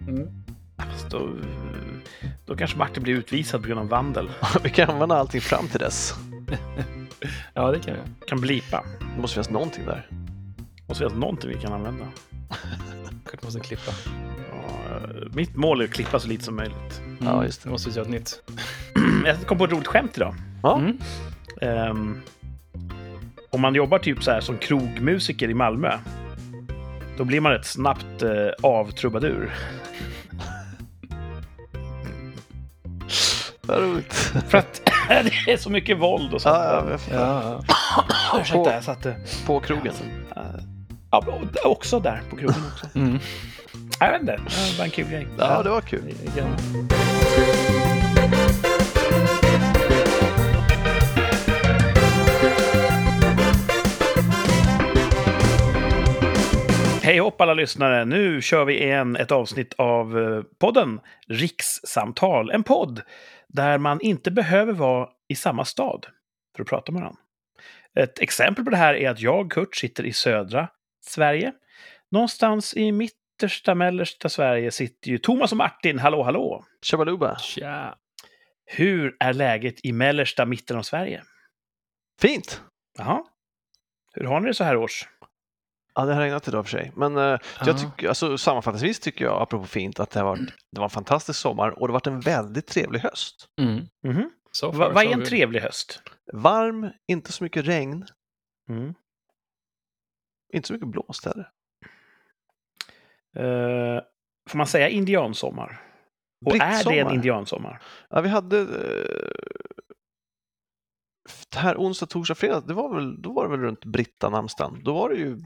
Mm. Fast Då, då kanske Martin blir utvisad på grund av vandel. Vi kan använda allting fram till dess. Ja, det kan vi. Kan blipa. Det måste finnas någonting där. Måste finnas någonting vi kan använda. Kanske måste klippa. Ja, mitt mål är att klippa så lite som möjligt. Ja, just det. Vi måste göra ett nytt. Jag kom på ett roligt skämt idag. Ja. Mm. Ehm, om man jobbar typ så här som krogmusiker i Malmö, då blir man rätt snabbt eh, avtrubadur. Vad roligt. För att det är så mycket våld och sånt. Ja, ja. Ja, ja. Ursäkta, jag satte... På krogen. ja, också där på krogen också. Mm. Jag vet inte, det var en kul grej. Ja, det var kul. Hej hopp alla lyssnare! Nu kör vi igen ett avsnitt av eh, podden Rikssamtal. En podd där man inte behöver vara i samma stad för att prata med varandra. Ett exempel på det här är att jag, Kurt, sitter i södra Sverige. Någonstans i mittersta, mellersta Sverige sitter ju Thomas och Martin. Hallå, hallå! Shabaluba. Tja. Hur är läget i mellersta mitten av Sverige? Fint! Jaha. Hur har ni det så här års? Ja, det har regnat idag för sig. Men eh, Ja. jag tycker, alltså, sammanfattningsvis tycker jag, apropå fint, att det, har varit, det var en fantastisk sommar och det har varit en väldigt trevlig höst. Mm. Mhm. Så far Va- Vad är en trevlig höst? Varm, inte så mycket regn, Mm. inte så mycket blåst heller. Eh, får man säga indiansommar? Och är det en indiansommar? Ja, vi hade det här onsdag, torsdag, fredag, det var väl, då var det väl runt Brittanamnsdagen. Då var det ju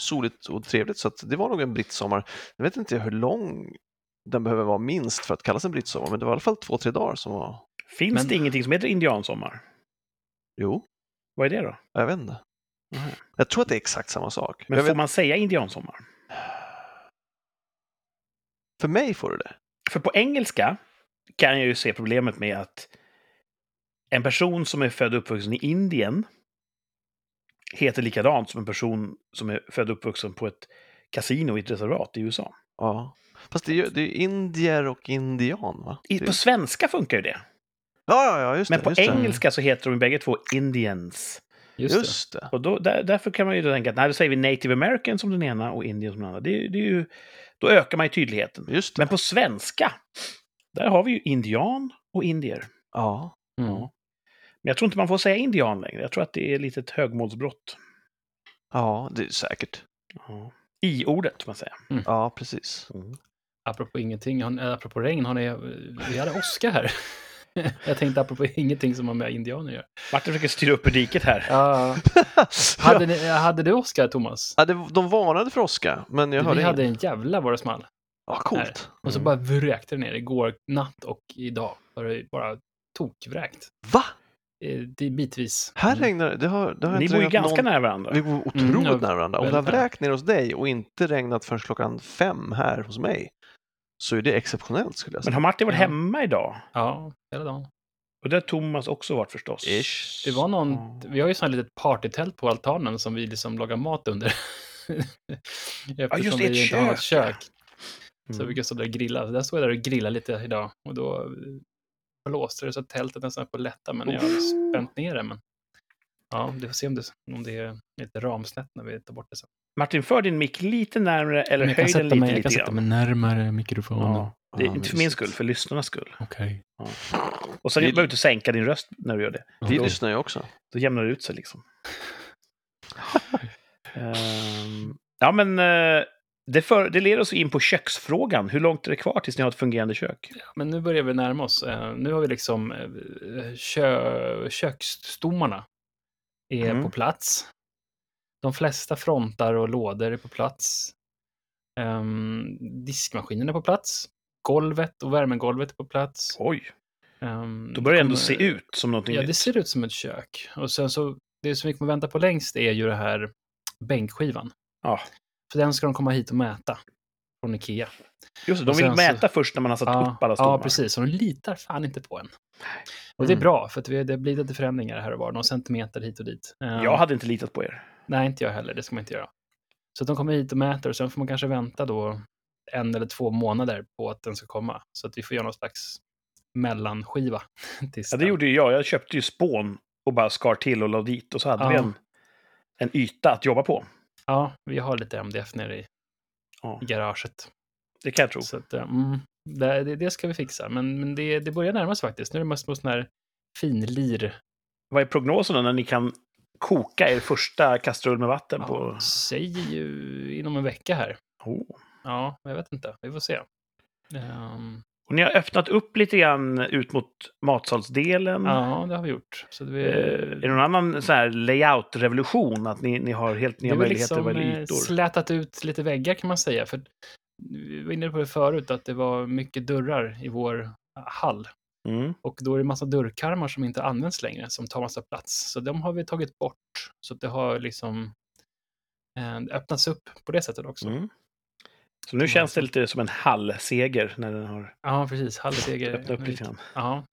soligt och trevligt så att det var nog en brittsommar. Jag vet inte hur lång den behöver vara minst för att kallas en brittsommar, men det var i alla fall två, tre dagar som var... Finns Men- det ingenting som heter indiansommar? Jo, Vad är det då? jag vet inte. Mhm. Jag tror att det är exakt samma sak. Men jag får vet, man säga indiansommar? För mig får du det. För på engelska kan jag ju se problemet med att en person som är född och uppvuxen i Indien heter likadant som en person som är född och uppvuxen på ett kasino i ett reservat i USA. Ja. Fast det är ju det är indier och indian, va? I, Det- på svenska funkar ju det. Ja, ja, ja, just Men det. på just det. engelska så heter de bägge två Indians. Just, det. Just det. Och då, där, därför kan man ju då tänka att nej, då säger vi native american som den ena och indian som den andra. Det, det är ju, då ökar man ju tydligheten. Just det. Men på svenska, där har vi ju indian och indier. Ja. Mm. Men jag tror inte man får säga indian längre. Jag tror att det är lite ett högmålsbrott. ja, det är säkert. Ja. I-ordet, man säga. Ja, precis. Apropå ingenting, äh, apropå regn, har ni, vi hade åska här. jag tänkte apropå ingenting som har med indianer att göra. Martin försöker styra upp ur diket här. Ja. Hade, ni, hade du åska, Thomas? Ja, det, de varnade för åska, men jag hörde Vi hade en jävla vad det small. Ja, coolt. Och så Mm. bara vräkte det ner igår natt och idag. Var det bara tokvräkt. Va? Eh, Det är bitvis. Här regnar det. Har, det har Ni inte bor ju ganska någon... nära varandra. Vi bor otroligt Mm, ja, nära varandra. Om det har vräkt ner hos dig och inte regnat förrän klockan fem här hos mig så är det exceptionellt skulle jag Men säga. har Martin varit Ja. hemma idag? Ja, hela dagen. Och det har Thomas också varit förstås. Ish. Det var någon, Ja. vi har ju sån här litet partytält på altanen som vi liksom lagar mat under. Eftersom just det, ett vi inte har något kök, kök. Så Mm. vi kan stå där och grilla. Så där stod jag där och grillade lite idag. Och då blåste det så att tältet nästan på lätta. Men jag har spänt ner det. Men... Ja, vi får se om det, om det är lite ramsnett när vi tar bort det sen. Martin, för din mick lite närmre eller höj den lite, mig, jag kan sätta mig närmare mikrofonen. Ja. Det är Ja, inte för min skull, för lyssnarnas skull. Okej. Och sen Vi- behöver du inte sänka din röst när du gör det. Vi Då- lyssnar ju också. Då jämnar det ut sig liksom. Ehm, ja, men eh, det, för, det leder oss in på köksfrågan. Hur långt är det kvar tills ni har ett fungerande kök? Men nu börjar vi närma oss. Eh, Nu har vi liksom eh, kö, köksstommarna är Mm. på plats. De flesta frontar och lådor är på plats. Um, diskmaskinen är på plats. Golvet och värmegolvet är på plats. Oj, Ehm, då börjar det ändå kommer- se ut som någonting Ja, det ser ut som ett kök. Och sen så, det som vi kommer vänta på längst är ju det här bänkskivan. Ja. För den ska de komma hit och mäta. Från Ikea. Just det, de vill så- mäta först när man har satt upp alla stommar. ja, precis. Och de litar fan inte på en. Och det är Mm. bra, för att vi- det blir lite förändringar här och var. Någon centimeter hit och dit. Ehm, Jag hade inte litat på er. Nej, inte jag heller. Det ska man inte göra. Så att de kommer hit och mäter och sen får man kanske vänta då en eller två månader på att den ska komma. Så att vi får göra någon slags mellanskiva. Ja, det gjorde ju jag. Jag köpte ju spån och bara skar till och la dit. Och så hade Ja. vi en, en yta att jobba på. Ja, vi har lite MDF nere i Ja, i garaget. det kan jag tro. Så att, eh, mm, det, det, det ska vi fixa. Men, men det, det börjar närma sig faktiskt. Nu är det mest på sån här finlir. Vad är prognosen när ni kan koka er första kastrull med vatten på? Ja, säger ju inom en vecka här. Oh. Ja, jag vet inte. Vi får se. Ehm, Och ni har öppnat upp lite grann ut mot matsalsdelen. ja, det har vi gjort. Så det, Eh, är det någon annan så här layout-revolution? Att ni, ni har helt nya är möjligheter liksom vad gäller eh, ytor? slätat ut lite väggar kan man säga. För vi var inne på det förut, att det var mycket dörrar i vår hall. Mm. Och då är det massa dörrkarmar som inte används längre, som tar massa plats. Så de har vi tagit bort. Så det har liksom eh, öppnats upp på det sättet också. Mm. Så nu känns det lite som en hallseger när den har Ja, precis. Halvseger. öppnat upp lite grann. Ja.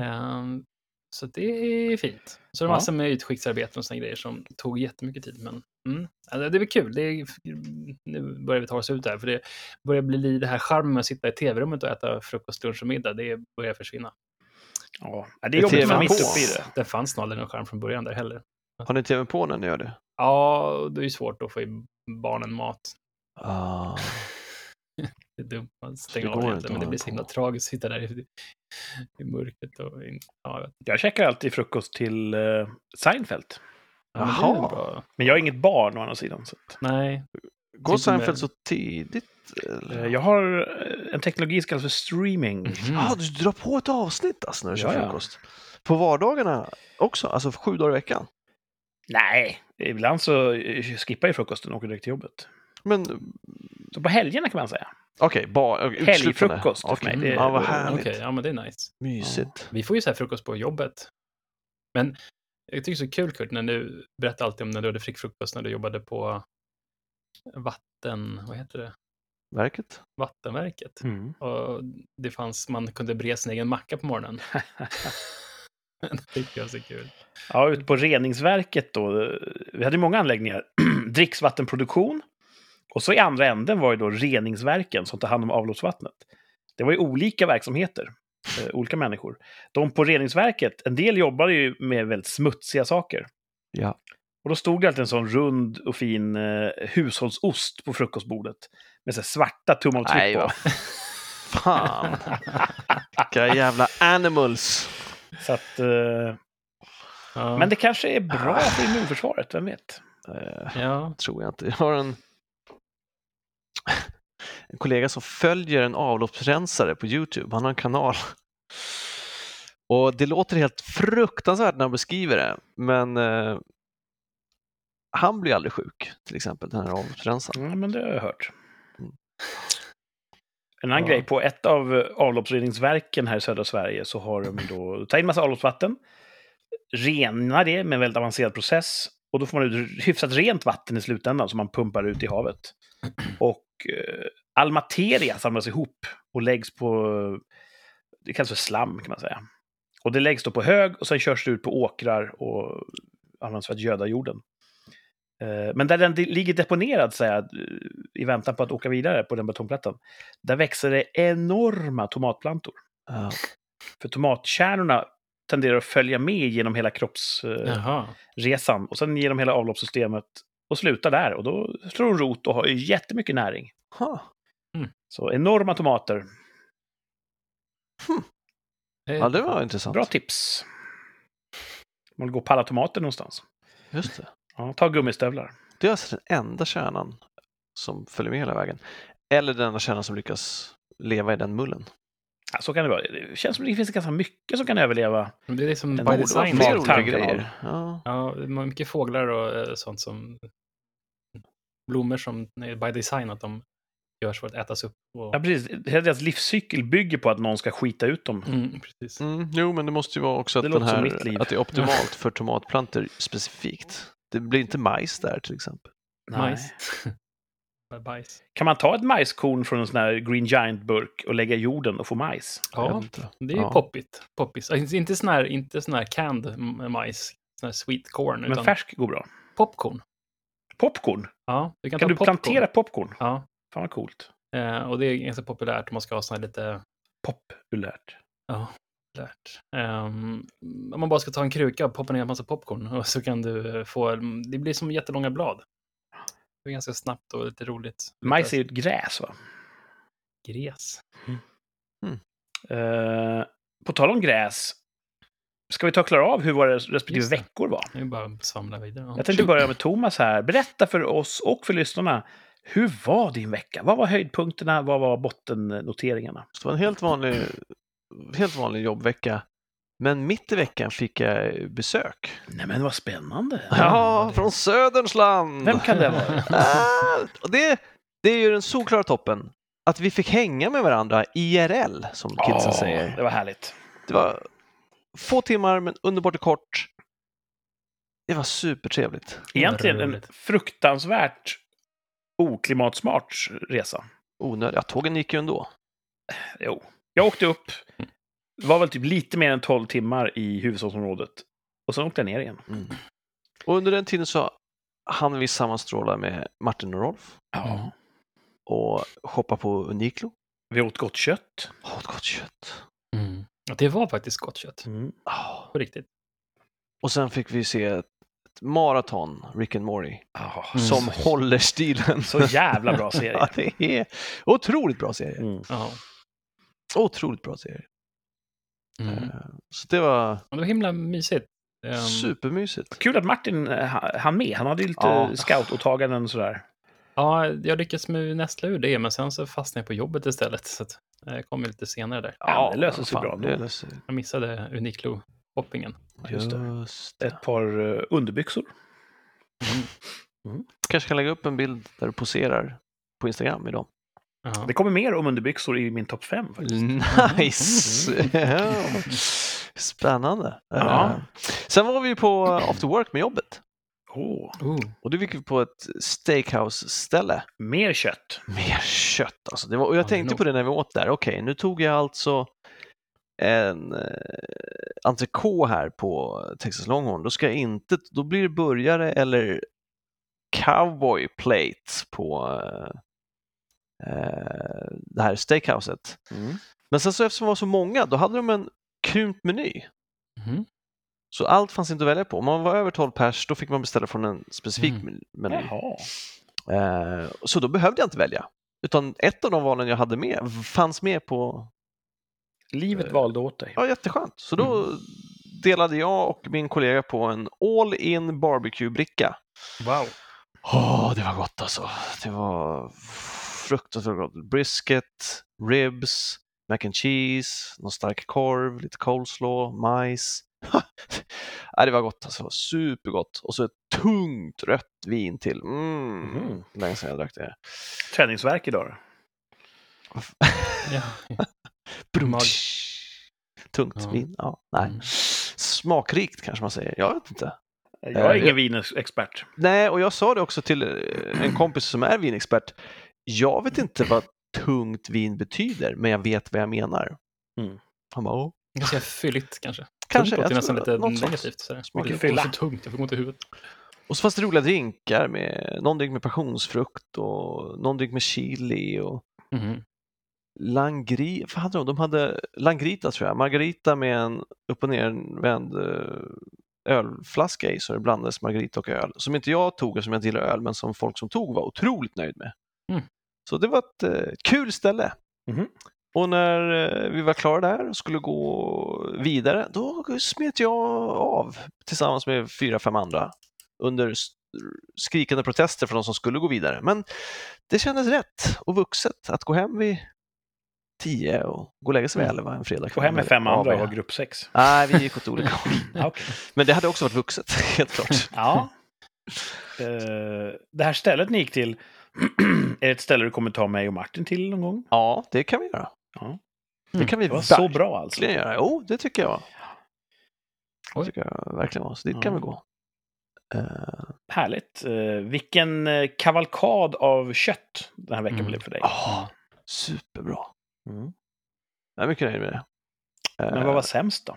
Ehm, så det är fint. Så det är Ja. massor med utskicksarbeten och såna grejer som tog jättemycket tid. Men mm, alltså, det är väl kul. Det är, nu börjar vi ta oss ut där, för det börjar bli li- det här charmen med att sitta i tv-rummet och äta frukost, lunch och middag. Det börjar försvinna. Ja, det är jobbigt att mitt på? uppe i det. Det fanns nog aldrig någon charm från början där heller. Har ni tvn på när ni gör det? Ja, det är ju svårt att få i barnen mat. Ah. Det är dumt att stänga Det av inte men det blir så himla tragiskt att sitta där i, i mörkret. Och, in- ja, jag käkar alltid frukost till uh, Seinfeld. Ja, Jaha. bra. Men jag är inget barn å andra sidan. Så att, Nej, Går Seinfeld så tidigt? eller? eh, jag har eh, en teknologi som kallas för streaming. Mhm. Ah, du drar på ett avsnitt alltså när du kör Ja, ja. frukost? På vardagarna också? Alltså sju dagar i veckan? Nej, ibland så eh, skippar jag frukosten och åker direkt till jobbet. Men Så på helgerna kan man säga. okej, bara okay, Helgfrukost för Okej, mig, det- ja, vad härligt. okej, ja men det är nice. Mysigt. Vi får ju så här frukost på jobbet. Men jag tycker det är så kul Kurt, när du berättar alltid om när du hade frukost när du jobbade på vatten, vad heter det, Verket? vattenverket. Mm. Och det fanns, man kunde bre sin egen macka på morgonen. det tycker jag är så kul. Ja, ute på reningsverket då. Vi hade många anläggningar. Dricksvattenproduktion. Och så i andra änden var ju då reningsverken som tar hand om avloppsvattnet. Det var ju olika verksamheter. Eh, olika människor. De på reningsverket, en del jobbade ju med väldigt smutsiga saker. Ja. Och då stod det alltid en sån rund och fin eh, hushållsost på frukostbordet. Med så svarta tumavtryck Nej, på. fan. Vilka jävla animals. Så att, eh, Ja. Men det kanske är bra för immunförsvaret, vem vet? Eh, ja. tror jag inte. Jag har en, en kollega som följer en avloppsrensare på Youtube. Han har en kanal. Och det låter helt fruktansvärt när han beskriver det, men eh, han blir aldrig sjuk, till exempel, den här avloppsrensaren. Ja, men det har jag hört. Mm. En annan Ja. grej, på ett av avloppsreningsverken här i södra Sverige så har de då tagit massa avloppsvatten, renar det med en väldigt avancerad process och då får man ut hyfsat rent vatten i slutändan som man pumpar ut i havet. Och eh, all materia samlas ihop och läggs på, det kallas för slam kan man säga. Och det läggs då på hög och sen körs det ut på åkrar och används för att göda jorden. Eh, Men där den de- ligger deponerad, så här, i väntan på att åka vidare på den betongplätten, där växer det enorma tomatplantor. Ja. För tomatkärnorna tenderar att följa med genom hela kroppsresan och sen genom hela avloppssystemet och slutar där. Och då slår de rot och har ju jättemycket näring. Huh. Så enorma tomater. ja, det var intressant. Bra tips. Man vill gå på alla tomater någonstans. Just det. Ja, ta gummistövlar. Det är alltså den enda kärnan som följer med hela vägen. Eller den enda kärnan som lyckas leva i den mullen. Ja, så kan det vara. Det känns som det finns ganska mycket som kan överleva. Men Det är liksom by design. fler olika grejer. Ja. Ja, det är mycket fåglar och eh, sånt som blommor som är by design att de görs för att ätas upp. Och... Ja, precis. Hela deras livscykel bygger på att någon ska skita ut dem. Mm, precis. Mm, jo, men det måste ju vara också att, Det den här, att det är optimalt för tomatplantor specifikt. Det blir inte majs där till exempel. Majs. Bajs. Kan man ta ett majskorn från en sån här Green Giant-burk och lägga i jorden och få majs? Ja, det är ju Ja. poppigt. poppis. Alltså, Inte- sån här, inte sån här canned majs, sån här sweet corn, Men utan färsk går bra. popcorn. Popcorn? Ja, du kan, Kan ta du popcorn. plantera popcorn? Ja, Fan vad coolt. Eh, och det är ganska populärt om man ska ha såna här lite Populärt. populärt. Ehm, om man bara ska ta en kruka och poppa ner en massa popcorn och så kan du få, det blir som jättelånga blad. Det är ganska snabbt och lite roligt. Majs är ju ett gräs, va? Gräs. Eh, på tal om gräs, ska vi ta och klara av hur våra respektive veckor var? Nu bara att svamla vidare. Ja. Jag tänkte börja med Thomas här. Berätta för oss och för lyssnarna, hur var din vecka? Vad var höjdpunkterna? Vad var bottennoteringarna? Så det var en helt vanlig, helt vanlig jobbvecka. Men mitt i veckan fick jag besök. Nej men vad spännande! Ja, från Söderns land! Vem kan det vara? Ah, och det, det är ju den solklara toppen. Att vi fick hänga med varandra IRL, som kidsen Ja, säger. Det var härligt. Det var få timmar, men underbart kort. Det var supertrevligt. Egentligen en fruktansvärt oklimatsmart resa. Onödigt. Ja, tågen gick ju ändå. Jo. Jag åkte upp, det var väl typ lite mer än 12 timmar i huvudstadsområdet. Och sen åkte jag ner igen. Mm. Och under den tiden så hann vi sammanstråla med Martin och Rolf Ja. och shoppa på Uniklo. Vi åt gott kött. Ett gott kött. Mm. Det var faktiskt gott kött. Mm. På riktigt. Och sen fick vi se ett maraton, Rick and Morty, Ja, Mm. som så, håller stilen. så jävla bra serie. Ja, det är otroligt bra serie. Mm. Ja. Otroligt bra serie. Mm. Eh, Så det var Det var himla mysigt. Ehm, supermysigt. Kul att Martin eh, ha- hann med. Han hade ju lite Ja. scoutåtaganden och sådär. Ja, jag lyckades med nästla ur det, men sen så fastnade jag på jobbet istället. Så att jag kom lite senare där. Ja, det löser sig bra. Det löser. Jag missade Uniklo-hoppingen. Just det. Just det. Ett par eh, underbyxor. Kanske kan lägga upp en bild där du poserar på Instagram idag. Ja. Det kommer mer om underbyxor i min topp 5 faktiskt. Nice! Ja. Spännande. Ja. Eh, Sen var vi på After Work med jobbet. Oh. Och då gick vi på ett steakhouse-ställe. mer kött. Mer kött alltså. Det var, och Ja, jag är tänkte nog. på det när vi åt där. Okej, nu tog jag alltså en eh, entrecote här på Texas Longhorn. Då ska jag inte, då blir det burgare eller cowboy plates på eh, det här steakhouset. Mm. Men sen så eftersom det var så många, då hade de en krympt meny. Mhm. Så allt fanns inte att välja på. Om man var över 12 pers, då fick man beställa från en specifik Mm. meny. Eh, så då behövde jag inte välja. Utan ett av de valen jag hade med fanns med på, Livet valde åt dig. ja jätteskönt. Så då delade jag och min kollega på en all in barbecue-bricka. Wow. Åh, det var gott alltså. Det var fruktansvärt gott. Brisket, ribs, mac and cheese, någon stark korv, lite coleslaw, majs. ja, det var gott alltså. Supergott. Och så ett tungt rött vin till. Mm. Mhm. Länge sedan jag drack det. Träningsverk idag då? Ja. Brum. Mag. Tungt Ja. vin? Ja, nej. Mm. Smakrikt kanske man säger. Jag vet inte. Jag är Eh, ingen vinexpert. Nej, och jag sa det också till eh, en kompis som är vinexpert. Jag vet inte vad tungt vin betyder, men jag vet vad jag menar. Mm. Han bara, "Åh." Ganska fylligt kanske. Kanske, Tungt låter jag nästan lite negativt. sådär. Är fylla. så tungt, jag fick ont i huvudet. Och så fanns det roliga drinkar med någon drink med passionsfrukt och någon drink med chili och Mhm. langri, vad hade de? De hade langrita tror jag, margarita med en upp och nervänd eh, ölflaska i så det blandades margarita och öl. Som inte jag tog eftersom jag inte gillar öl, men som folk som tog var otroligt nöjd med. Mm. Så det var ett eh, kul ställe. Mhm. Och när eh, vi var klara där och skulle gå vidare, då smet jag av tillsammans med fyra, fem andra under skrikande protester från de som skulle gå vidare. Men det kändes rätt och vuxet att gå hem vid tio och gå och lägga sig vid Mm. elva en fredag Gå hem med fem andra och ha grupp sex. Nej, vi gick åt olika håll. Men det hade också varit vuxet, helt klart. ja. Eh, det här stället ni gick till, är det ett ställe du kommer ta mig och Martin till någon gång? Ja, det kan vi göra. Ja. Det kan vi Det var så bra alltså. göra. Jo, det tycker jag. Det tycker jag verkligen var. Så dit Ja. kan vi gå. Eh, Härligt. Eh, vilken eh, kavalkad av kött den här veckan Mm. blev för dig. ja, superbra. Mm. Jag är mycket nöjd med det. Men vad var sämst då?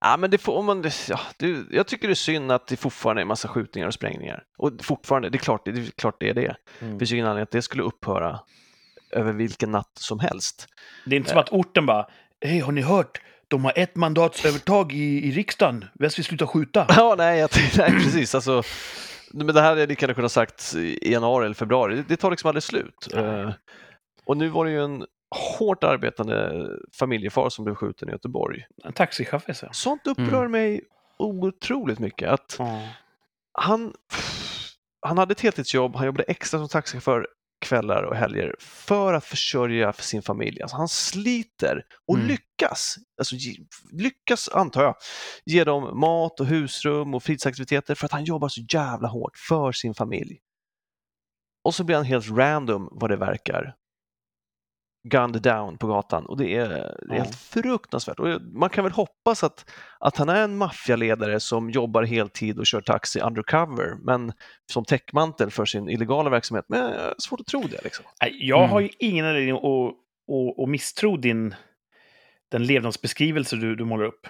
Ja, men det får, man, ja, det, jag tycker det är synd att det fortfarande är en massa skjutningar och sprängningar. Och fortfarande, det är klart det, det, är, klart det är det. Mm. Det finns ju ingen anledning att det skulle upphöra över vilken natt som helst. Det är inte som att orten bara, hej har ni hört? De har ett mandats övertag i, i riksdagen. Väst vill sluta skjuta. Ja, nej, jag, nej precis. Alltså, men det här hade jag lika gärna kunnat sagt i januari eller februari. Det, det tar liksom aldrig slut. Uh, och nu var det ju en hårt arbetande familjefar som blev skjuten i Göteborg. En taxichaufför. Så. Sånt upprör Mm. mig otroligt mycket. Att Ja. han, han hade ett heltidsjobb, han jobbade extra som taxichaufför kvällar och helger för att försörja för sin familj. Alltså han sliter och Mm. lyckas, alltså ge, lyckas antar jag, ge dem mat och husrum och fritidsaktiviteter för att han jobbar så jävla hårt för sin familj. Och så blir han helt random vad det verkar gunned down på gatan och det är, det är helt fruktansvärt. Och man kan väl hoppas att, att han är en maffialedare som jobbar heltid och kör taxi undercover, men som täckmantel för sin illegala verksamhet. Men jag har svårt att tro det. Liksom. Nej, Jag Mm. har ju ingen anledning att, att, att misstro din, den levnadsbeskrivelse du, du målar upp.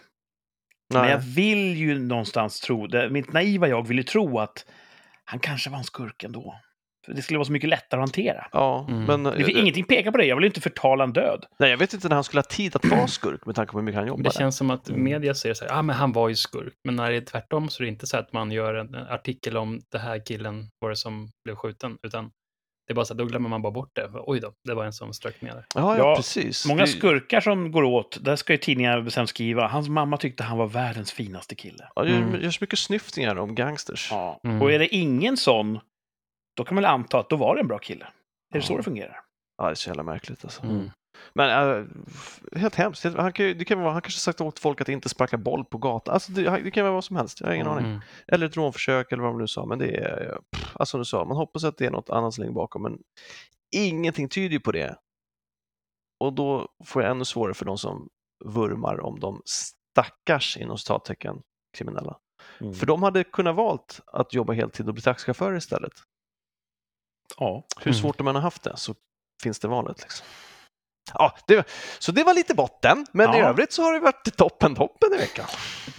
Men jag vill ju någonstans tro, det, mitt naiva jag vill ju tro att han kanske var en skurk ändå. Det skulle vara så mycket lättare att hantera. Ja, Mm. men Det, finns ingenting pekar på det. Jag vill ju inte förtala en död. nej, jag vet inte när han skulle ha tid att vara skurk med tanke på hur mycket han jobbar. det känns som att Mm. media säger så här, ah, men han var ju skurk. Men när det är tvärtom så är det inte så att man gör en artikel om det här killen var det som blev skjuten, utan det är bara så att då glömmer man bara bort det. Oj då, det var en som strök med där. Ja, ja, precis. Många Det- skurkar som går åt, där ska ju tidningar sen skriva, hans mamma tyckte han var världens finaste kille. Ja, det Mm. görs mycket snyftningar om gangsters. Ja. Mm. Och är det ingen sån, då kan man väl anta att då var det en bra kille. Är det så Ja. det fungerar? Ja, det är så jävla märkligt alltså. Mm. Men äh, helt hemskt. Han, kan, det kan vara, han kanske sagt åt folk att inte sparka boll på gatan. Alltså, det, det kan vara vad som helst, jag har ingen Mm. aning. Eller ett rånförsök eller vad man nu sa. Men det är, pff, alltså du sa, man hoppas att det är något annat som ligger bakom. Men ingenting tyder ju på det. Och då får jag ännu svårare för de som vurmar om de stackars, inom citattecken, kriminella. Mm. För de hade kunnat valt att jobba heltid och bli taxichaufförer istället. Ja. Hur Mm. svårt de än har haft det så finns det valet. Liksom. Ja, det, så det var lite botten, men i Ja. övrigt så har det varit toppen toppen i veckan.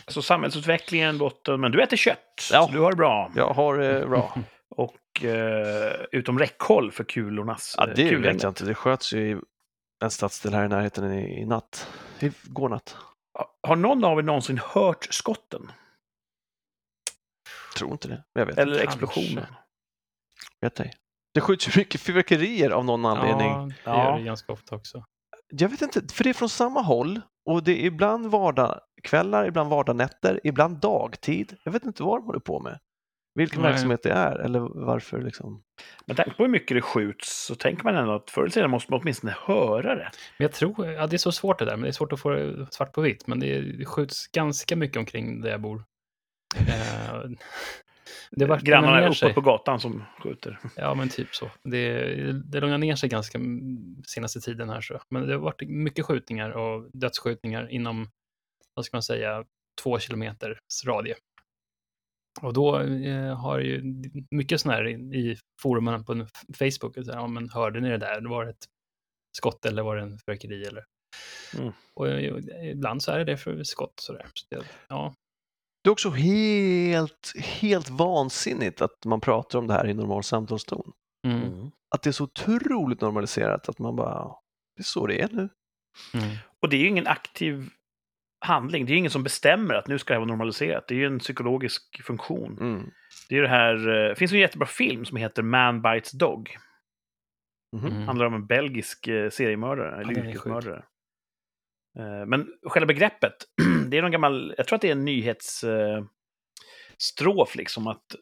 Så samhällsutvecklingen, botten, men du äter kött. Ja. Så du har det bra. Jag har det bra. Och eh, utom räckhåll för kulornas Ja, eh, det kulregn. vet jag inte. Det sköts ju i en stadsdel här i närheten i, i natt. I går natt. Har någon av er någonsin hört skotten? Tror inte det. Men jag vet, Eller explosionen? vet ej. Det skjuts ju mycket fyrverkerier av någon anledning. Ja, det gör det ganska ofta också. Jag vet inte, för det är från samma håll och det är ibland vardagskvällar, ibland vardagnätter, ibland dagtid. Jag vet inte vad de håller på med. Vilken Nej. verksamhet det är eller varför liksom. Med tanke på hur mycket det skjuts så tänker man ändå att förr eller senare måste man åtminstone höra det. Men jag tror, ja det är så svårt det där, men det är svårt att få det svart på vitt. Men det, det skjuts ganska mycket omkring där jag bor. Det var Grannarna sig. på gatan som skjuter. Ja, men typ så. Det, det lugnar ner sig ganska senaste tiden här. Så. Men det har varit mycket skjutningar och dödsskjutningar inom, vad ska man säga, två kilometers radie. Och då eh, har ju mycket sådana här i, i forumen på Facebook, så här, ja, men hörde ni det där? Det var ett skott eller var det en fyrverkeri? Eller? Mm. Och eh, ibland så är det för skott. Så där. Så det, ja, Det är också helt, helt vansinnigt att man pratar om det här i normal samtalston. mm, Att det är så otroligt normaliserat att man bara, det är så det är nu. mm, Och det är ju ingen aktiv handling. Det är ju ingen som bestämmer att nu ska det här vara normaliserat. Det är ju en psykologisk funktion. Mm. Det är det här... eh, Det finns en jättebra film som heter Man Bites Dog. Mhm. mm. handlar om en belgisk eh, seriemördare, eller är yrkesmördare. Eh, Men själva begreppet, det är någon gammal, jag tror att det är en nyhetsstrof liksom att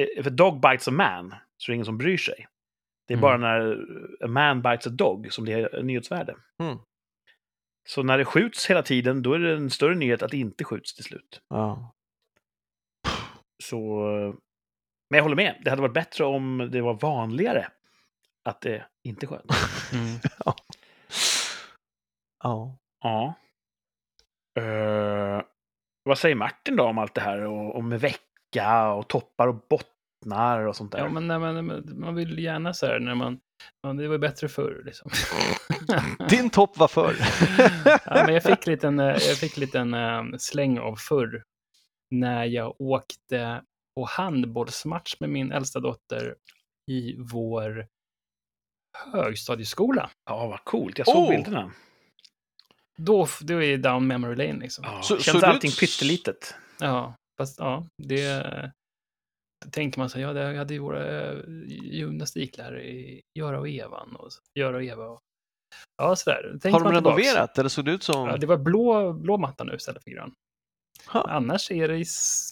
eh, för dog bites a man, så är det ingen som bryr sig. Det är Mm. bara när a man bites a dog som det är nyhetsvärde. Mm. Så när det skjuts hela tiden, då är det en större nyhet att det inte skjuts till slut. Ja. Så, eh, men jag håller med, det hade varit bättre om det var vanligare att det inte sköts. Mm. ja. Ja. Eh, vad säger Martin då om allt det här? Och, om vecka och toppar och bottnar och sånt där? Ja, men, nej, men, man vill gärna så här när man Ja, det var bättre förr liksom. Din topp var förr. ja, men jag fick liten, eh, jag fick liten eh, släng av förr när jag åkte på handbollsmatch med min äldsta dotter i vår högstadieskola. Ja, vad coolt. Jag såg Oh! bilderna. Då, då är det down memory lane liksom. Ja, Så- känns så allting du- pyttelitet. Ja, fast ja, det då tänker man så ja, det hade ju våra eh, gymnastiklärare i Göra och Evan och Göra och Eva. Och, ja, sådär. Tänker Har de renoverat eller såg det ut som... Ja, det var blå, blå matta nu istället för grön. Ha. Annars är det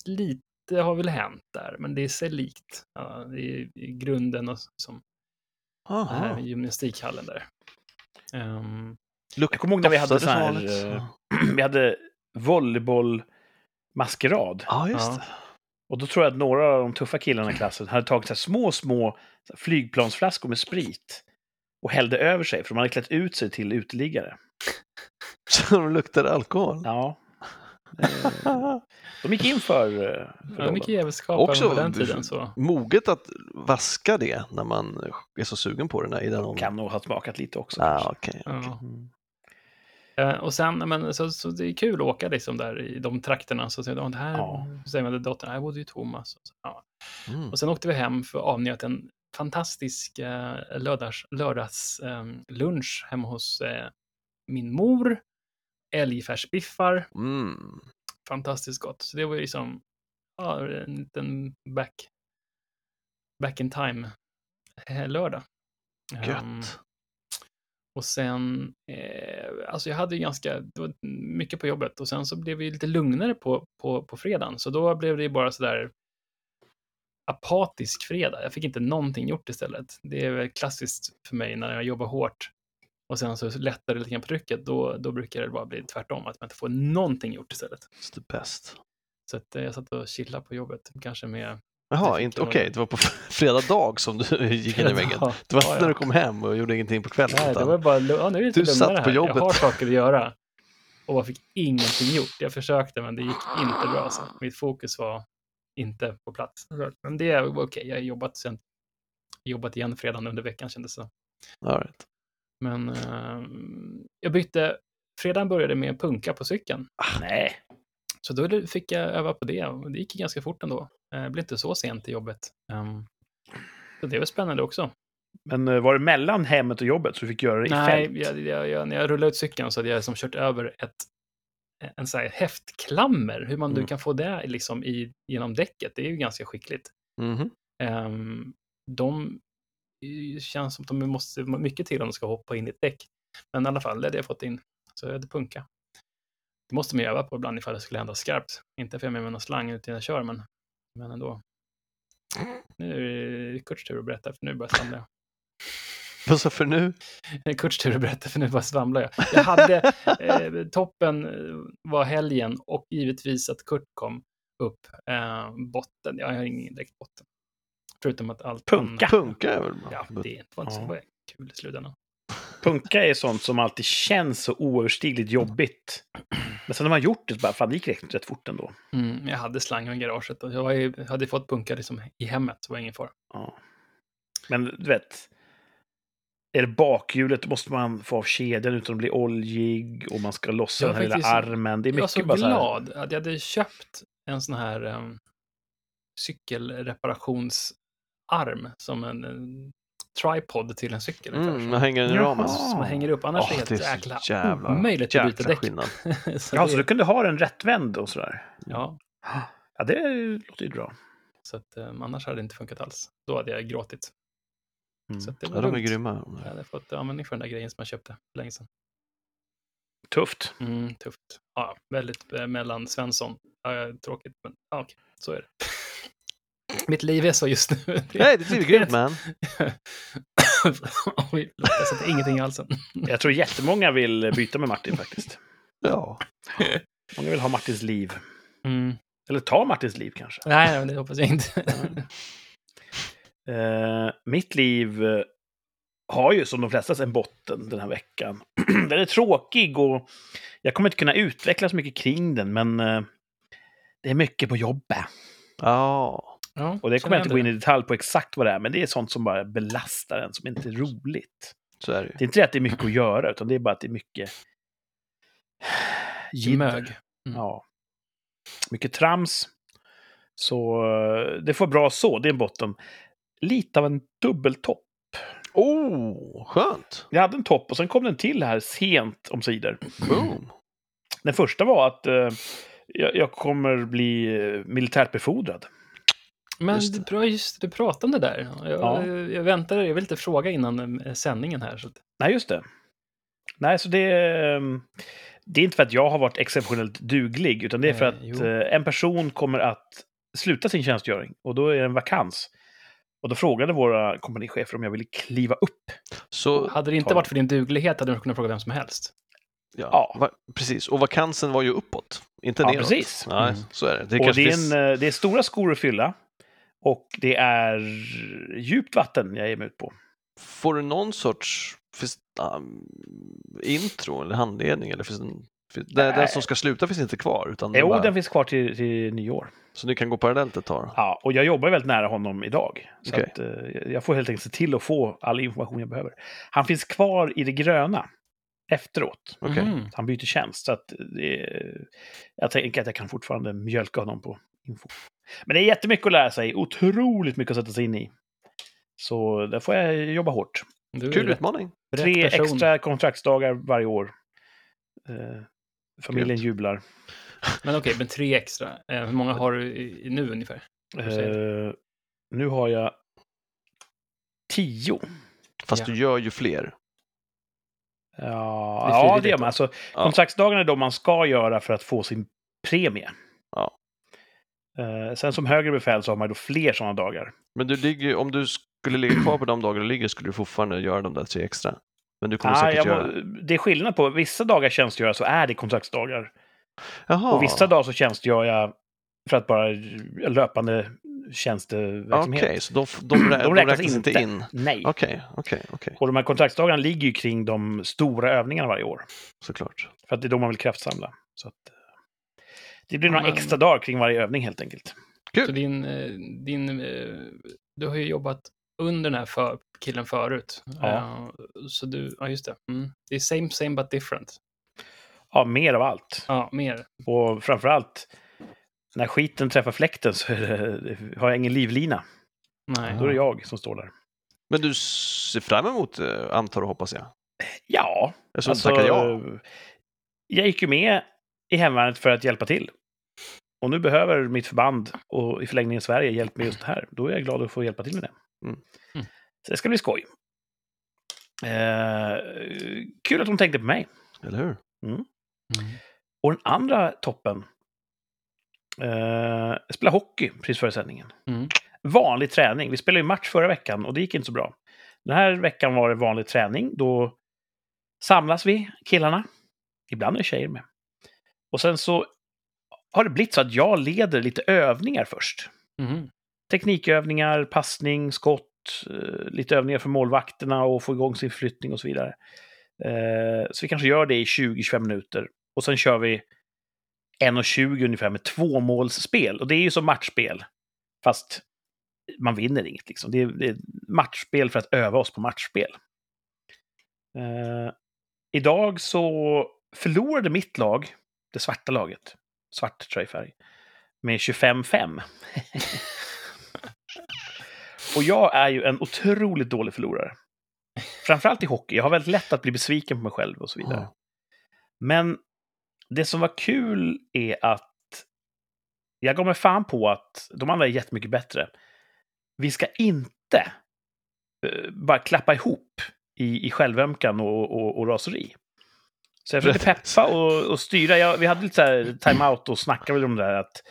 lite har väl hänt där, men det är sig likt. Ja, det är i grunden och som den här Aha. gymnastikhallen där. Jag kommer ihåg när vi hade som här... eh, vi hade volleybollmaskerad. Ja, just Ja. det. Och då tror jag att några av de tuffa killarna i klassen hade tagit så här små, små så flygplansflaskor med sprit och hällde över sig, för de hade klätt ut sig till uteliggare. Så de luktade alkohol. Ja. Eh, De gick in för, eh, för ja, mycket rollen. jävelskap Också på den tiden. Så. Moget att vaska det när man är så sugen på det när- i den åldern. Kan nog ha smakat lite också. Ah, kanske. okej. Ja. Mm. Eh, och sen, men, så, så det är kul att åka liksom där i de trakterna. Så säger de, det här, Ja. säger man dottern, här bodde ju Thomas. Och, så, ja. Mm. och sen åkte vi hem för att avnjöt en fantastisk eh, lördags, lördags eh, lunch hemma hos eh, min mor. Älgfärsbiffar, Mm. fantastiskt gott. Så det var ju liksom ja, en liten back, back in time eh, lördag. Gött. Och sen, eh, alltså jag hade ju ganska, det var mycket på jobbet och sen så blev vi lite lugnare på, på, på fredagen. Så då blev det ju bara sådär apatisk fredag. Jag fick inte någonting gjort istället. Det är väl klassiskt för mig när jag jobbar hårt och sen så lättar det lite grann på trycket, då, då brukar det bara bli tvärtom, att man inte får någonting gjort istället. It's the best. Så att, eh, jag satt och chillade på jobbet, kanske med... Jaha, inte okej. nog. Det var på fredag dag som du gick in i väggen. Det var ja, ja. när du kom hem och gjorde ingenting på kvällen. Nej, det var bara, ja, nu är det lite Du satt på jobbet. Jag har saker att göra. Och jag fick ingenting gjort. Jag försökte, men det gick inte bra. Så mitt fokus var inte på plats. Men det var okej. Jag har jobbat sen. Jobbat igen fredagen under veckan kändes det. All right. Men eh, jag bytte. Fredagen började med punka på cykeln. Nej. Så då fick jag öva på det. Och det gick ganska fort ändå. Eh, Det blev inte så sent i jobbet. Ehm, så det var spännande också. Men eh, var det mellan hemmet och jobbet så du fick göra det i Nej, fält? jag, jag, jag, när jag rullade ut cykeln så hade jag som kört över ett, en sån här häftklammer. Hur man Mm. du kan få det liksom i, genom däcket, det är ju ganska skickligt. Mhm. Um, de det känns som att de måste mycket till om de ska hoppa in i ett däck. Men i alla fall, det hade jag fått in. Så jag hade punka. Det måste man ju öva på ibland ifall det skulle hända skarpt. Inte för jag har med mig någon slang ut när jag kör, men, men ändå. Nu är det Kurts tur att berätta, för nu börjar jag svamla. Vad så för nu? Kurts tur att berätta, för nu bara svamlar jag. Jag hade, eh, toppen eh, var helgen och givetvis att Kurt kom upp. Eh, botten, jag har ingen direkt botten. Förutom att allt Punka. Punka är väl? Ja, det var inte så Ja. kul i slutändan. Punka är sånt som alltid känns så oöverstigligt jobbigt. Men sen när man gjort det så bara, fan det gick rätt, rätt fort ändå. Mm, jag hade slangen i garaget och jag var hade fått punka liksom i hemmet, så var det ingen fara. Ja. Men du vet, är det bakhjulet måste man få av kedjan utan att bli oljig och man ska lossa den här var lilla faktiskt- armen. Det är Jag var mycket så bara så glad att jag hade köpt en sån här um, cykelreparationsarm som en, en tripod till en cykel. Mm, man hänger den i ramen. som man hänger upp. Annars Åh, är det helt är jäkla, så jävla, omöjligt att byta däck. så Ja, det, så du kunde ha den rättvänd och sådär. ja, Ja, det låter ju bra. så att, um, annars hade det inte funkat alls. Då hade jag gråtit. Mm. Så att det var Ja, de är lugnt. grymma. Jag hade fått användning för den där grejen som jag köpte för länge sedan. Tufft. Mm, tufft. Ja, väldigt eh, mellan Svensson. Ja, tråkigt, men ja, okej, så är det. Mitt liv är så just nu. Det- Nej, det är grymt man. Oj, jag sätter ingenting i halsen. Jag tror jättemånga vill byta med Martin faktiskt. Ja. Många vill ha Martins liv. Mm. Eller ta Martins liv kanske. Nej, det hoppas jag inte. Eh, mitt liv eh, har ju som de flesta en botten den här veckan. den är tråkig och jag kommer inte kunna utveckla så mycket kring den, men eh, det är mycket på jobbet. Ja. Ja, Och det kommer jag inte gå in i. detalj på exakt vad det är, men det är sånt som bara belastar en, som inte är roligt. Så är det ju. Det är inte det att det är mycket att göra, utan det är bara att det är mycket... jidder. Mög. Mm. Ja. Mycket trams. Så eh, det får bra så, det är en botten. Lite av en dubbeltopp. Oh, skönt! Jag hade en topp och sen kom den till här sent om sidor. Boom! Den första var att eh, jag, jag kommer bli eh, militärt befordrad. Men Just just det. det, just det, du pratade där. Jag, Ja. jag väntade, jag vill inte fråga innan eh, sändningen här. Så att, Nej, just det. Nej, så det, eh, det är inte för att jag har varit exceptionellt duglig, utan det är för att eh, en person kommer att sluta sin tjänstgöring och då är det en vakans. Och då frågade våra kompanichefer om jag ville kliva upp. Så, hade det inte Ta- varit för din duglighet hade du kunnat fråga vem som helst. ja, Ja. Va, precis. Och vakansen var ju uppåt, inte Ja, neråt. precis. Nej, Mm. så är det. Det, och kanske det är, en, eh, det är stora skor att fylla. Och det är djupt vatten jag ger mig ut på. Får du någon sorts finns, um, intro eller handledning? Eller finns en, finns, den, den som ska sluta finns inte kvar, utan den Jo, bara, den finns kvar till, till nyår. så ni kan gå parallellt ett tag? Ja, och jag jobbar väldigt nära honom idag. Så Okej. att, eh, jag får helt enkelt se till att få all information jag behöver. Han finns kvar i det gröna efteråt. Okej. Mhm. Han byter tjänst. Så att det, jag tänker att jag kan fortfarande mjölka honom på info. Men det är jättemycket att lära sig. Otroligt mycket att sätta sig in i. Så där får jag jobba hårt. Du Kul utmaning. Tre extra kontraktsdagar varje år. Eh, familjen Grymt. jublar. Men okej, men tre extra. Eh, hur många har du i, i nu ungefär? Eh, nu har jag tio. Fast Ja. du gör ju fler. Ja, Det är ja det gör man. då. Alltså. Kontraktsdagarna är de man ska göra för att få sin premie. Eh, sen som högre befäl så har man då fler sådana dagar. Men du ligger, om du skulle ligga kvar på de dagar du ligger skulle du fortfarande göra de där tre extra. Men du kommer Ah, säkert göra... må- det är skillnad på, vissa dagar tjänstgör jag så är det kontraktsdagar. Jaha, Och vissa dagar så tjänstgör jag för att bara löpande okej, tjänsteverksamhet. så de, de, rä- de, räknas inte in? Nej. Okej, okej, okej, Och de här kontraktsdagarna ligger ju kring de stora övningarna varje år. såklart. För att det är då man vill kraftsamla. Så att, det blir några Men- extra dagar kring varje övning helt enkelt. Så din, eh, din, eh, du har ju jobbat under den här för, killen förut. Ja. Eh, Så du, ja just det. Mm. Det är same, same but different. Ja, mer av allt. Ja, mer. Och framförallt, när skiten träffar fläkten så det, har jag ingen livlina. Nej. Då är det jag som står där. Men du ser fram emot, antar och hoppas jag? Ja, alltså, du tackar ja. jag gick ju med i hemvärnet för att hjälpa till. Och nu behöver mitt förband och i förlängningen Sverige hjälp med just det här. Då är jag glad att få hjälpa till med det. Mm. Mm. Så det ska bli skoj. Eh, kul att de tänkte på mig. Eller hur? Mm. Och den andra toppen. Eh, spela hockey precis före sändningen. Mm. Vanlig träning. Vi spelade ju match förra veckan och det gick inte så bra. Den här veckan var det vanlig träning. Då samlas vi, killarna. Ibland är det tjejer med. Och sen så har det blivit så att jag leder lite övningar först. Mhm. Teknikövningar, passning, skott, eh, lite övningar för målvakterna och få igång sin flyttning och så vidare. Eh, Så vi kanske gör det i 20-25 minuter. Och sen kör vi 1.20 ungefär med tvåmålsspel. Och det är ju som matchspel. Fast man vinner inget liksom. Det är, det är matchspel för att öva oss på matchspel. Eh, idag så förlorade mitt lag, det svarta laget, svart tröjfärg, med 25-5. Och jag är ju en otroligt dålig förlorare. Framförallt i hockey. Jag har väldigt lätt att bli besviken på mig själv och så vidare. Ja. Men det som var kul är att jag gav mig fan på att de andra är jättemycket bättre. Vi ska inte eh, bara klappa ihop i, i självömkan och, och, och raseri. Så jag försökte peppa och, och styra. Jag, vi hade lite så här time-out och snackade väl om det där att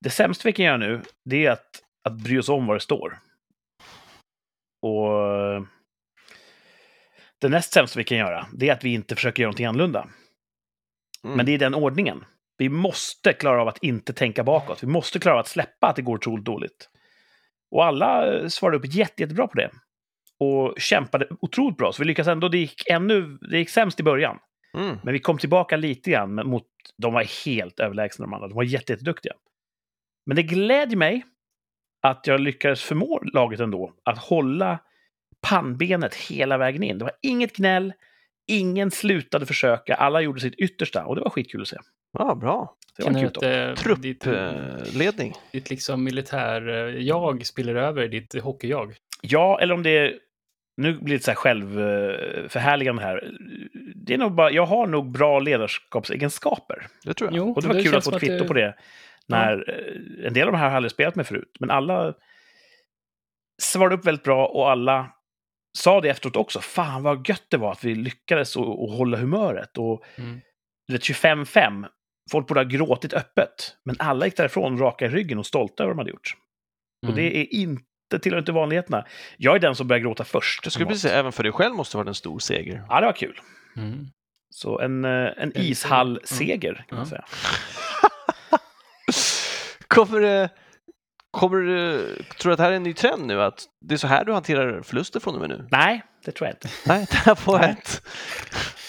det sämsta vi kan göra nu, det är att, att bry oss om vad det står. Och det näst sämsta vi kan göra, det är att vi inte försöker göra någonting annorlunda. Mm. Men det är den ordningen. Vi måste klara av att inte tänka bakåt. Vi måste klara av att släppa att det går otroligt dåligt. Och alla eh, svarade upp jätte, jättebra på det. Och kämpade otroligt bra. Så vi lyckades ändå. Det gick, ännu, det gick sämst i början. Mm. Men vi kom tillbaka lite grann men mot... De var helt överlägsna de andra. De var jätte, jätteduktiga. Men det glädjer mig att jag lyckades förmå laget ändå att hålla pannbenet hela vägen in. Det var inget gnäll, ingen slutade försöka, alla gjorde sitt yttersta och det var skitkul att se. Ja, bra. Det var en Känner kul att topp. eh, ditt, Truppledning. ditt liksom militär-jag spiller över i ditt hockey-jag. Ja, eller om det är... Nu blir det så här självförhärligande här. Det är nog bara, jag har nog bra ledarskapsegenskaper. Det tror jag. Jo, Och det var kul att få ett kvitto du- på det. När, eh, En del av de här har jag aldrig spelat med förut, men alla svarade upp väldigt bra och alla sa det efteråt också. Fan vad gött det var att vi lyckades att att hålla humöret. Och Mm. du vet, 25-5, folk borde ha gråtit öppet. Men alla gick därifrån raka i ryggen och stolta över vad de hade gjort. Och Mm. det är inte, tillhör inte vanligheterna. Jag är den som börjar gråta först. Jag skulle precis säga, även för dig själv måste det vara en stor seger. Ja, det var kul. Mm. Så en, eh, en ishall-seger, kan man säga. Kommer det, kommer det, tror du att det här är en ny trend nu? Att det är så här du hanterar förluster från och med nu? Nej, det tror jag inte. Nej, det här var ett...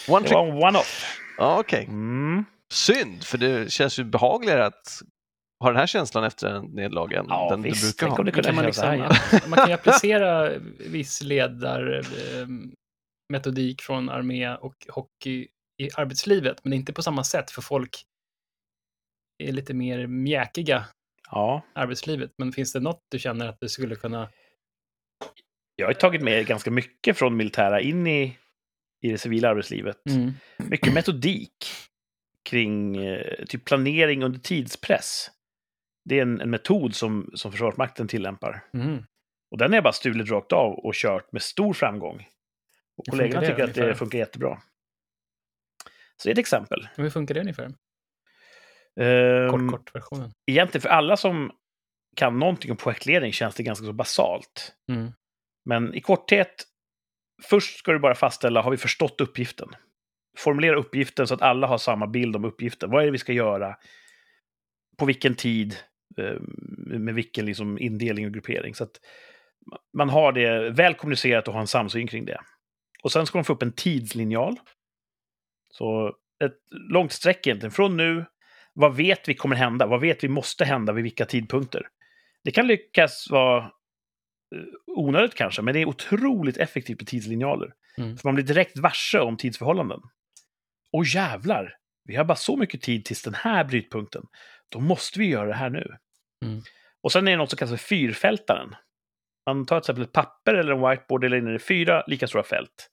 One Det var en one-off. Ja, okej. Mm. Synd, för det känns ju behagligare att ha den här känslan efter en nederlag än Ja, den visst. du brukar ha. om det Då kan man, liksom, man kan ju applicera viss ledarmetodik från armé och hockey i arbetslivet, men inte på samma sätt, för folk är lite mer mjäkiga Ja, arbetslivet. Men finns det något du känner att du skulle kunna... jag har ju tagit med ganska mycket från militära in i, i det civila arbetslivet. Mycket metodik kring eh, typ planering under tidspress. Det är en, en metod som, som Försvarsmakten tillämpar. Mm. Och den jag bara stulit rakt av och kört med stor framgång. Och kollegorna funkar det tycker att det funkar jättebra. Så det är ett exempel. Hur funkar det ungefär? Ehm, Kort, kort versionen. Egentligen för alla som kan någonting om projektledning känns det ganska så basalt. Mm. Men i korthet, först ska du bara fastställa, har vi förstått uppgiften? Formulera uppgiften så att alla har samma bild om uppgiften. Vad är det vi ska göra? På vilken tid? Eh, Med vilken liksom indelning och gruppering? Så att man har det väl kommunicerat och har en samsyn kring det. Och sen ska man få upp en tidslinjal. Så ett långt streck egentligen. Från nu, vad vet vi kommer hända? Vad vet vi måste hända vid vilka tidpunkter? Det kan lyckas vara eh, onödigt kanske, men det är otroligt effektivt med tidslinjaler. Mm. För man blir direkt varse om tidsförhållanden. Och jävlar, vi har bara så mycket tid tills den här brytpunkten. Då måste vi göra det här nu. Mm. Och sen är det något som kallas för fyrfältaren. Man tar till exempel ett papper eller en whiteboard och delar in i fyra lika stora fält.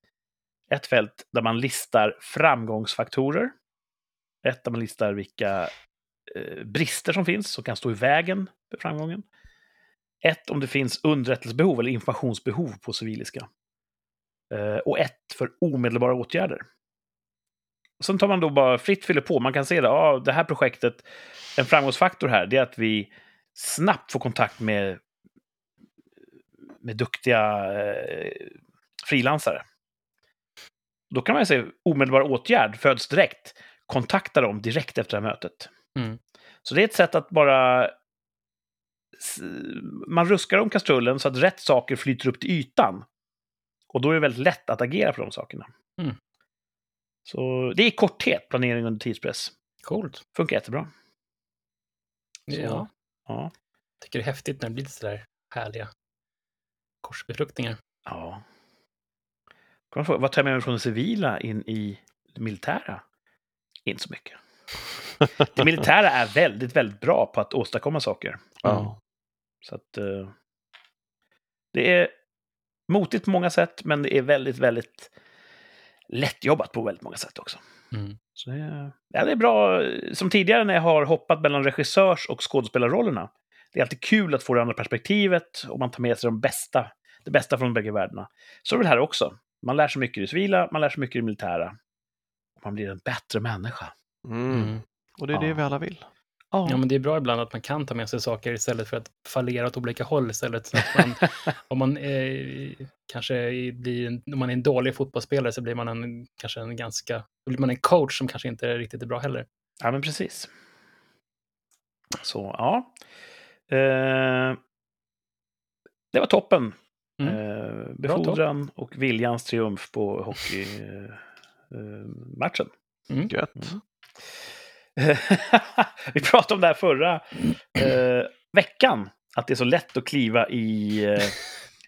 Ett fält där man listar framgångsfaktorer. Ett där man listar vilka eh, brister som finns som kan stå i vägen för framgången. Ett om det finns underrättelsebehov eller informationsbehov på civiliska. Eh, och ett för omedelbara åtgärder. Sen tar man då bara fritt fyller på. Man kan se det, ah, det här projektet, en framgångsfaktor här, det är att vi snabbt får kontakt med, med duktiga eh, frilansare. Då kan man säga omedelbar åtgärd föds direkt. Kontakta dem direkt efter det här mötet. Mm. Så det är ett sätt att bara... Man ruskar om kastrullen så att rätt saker flyter upp till ytan. Och då är det väldigt lätt att agera på de sakerna. Mm. Så det är i korthet planering under tidspress. Coolt. Funkar jättebra. Så. Ja. Ja. tycker det är häftigt när det blir lite sådär härliga korsbefruktningar. ja. Kan man fråga, vad tar mig från det civila in i det militära? Inte så mycket. Det militära är väldigt, väldigt bra på att åstadkomma saker. Ja. Så att... eh, det är motigt på många sätt, men det är väldigt, väldigt lättjobbat på väldigt många sätt också. Mm. Så det, är- ja, det är bra. Som tidigare när jag har hoppat mellan regissörs och skådespelarrollerna. Det är alltid kul att få det andra perspektivet och man tar med sig de bästa, det bästa från bägge världarna. Så är det här också. Man lär sig mycket i det civila, man lär sig mycket i det militära. Och man blir en bättre människa. Mm. Mm. Och det är det Ja. vi alla vill. Ja, men det är bra ibland att man kan ta med sig saker istället för att fallera åt olika håll istället. Så att man, om man eh, kanske blir om man är en dålig fotbollsspelare så blir man en, kanske en ganska, då blir man en coach som kanske inte är riktigt är bra heller. Ja, men precis. Så, ja. Eh, det var toppen. Mm. Eh, topp. befordran och viljans triumf på hockeymatchen. Eh, matchen. Mm. Gött. Mm. Vi pratade om det här förra eh, veckan. att det är så lätt att kliva i, eh,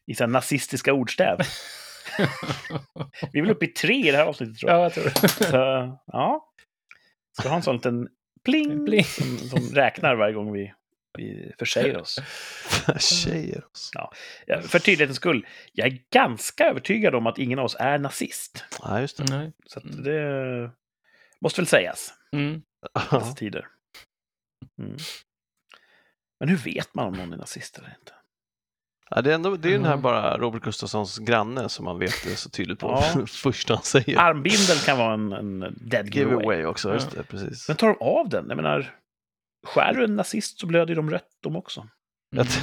i så här nazistiska ordstäv. Vi är väl uppe i tre i det här avsnittet tror jag. Ja, jag tror det. Så, ja. Ska ha en sån liten pling, Pling. Som, som räknar varje gång vi, vi försäger oss. Tjejer. oss. Ja, för tydlighetens skull, jag är ganska övertygad om att ingen av oss är nazist. Ja, just det. Nej. Så att det måste väl sägas Mm. Dessa tider. Mm. Men hur vet man om någon är nazist eller inte? Ja, det är, ändå, det är ju den här Mm. bara Robert Gustafssons granne som man vet det så tydligt på Ja. första han säger. Armbindeln kan vara en, en dead giveaway. Giveaway också, just Ja. det, precis. Men tar de av den? Jag menar, skär du en nazist så blöder de rött de också. Jag, t-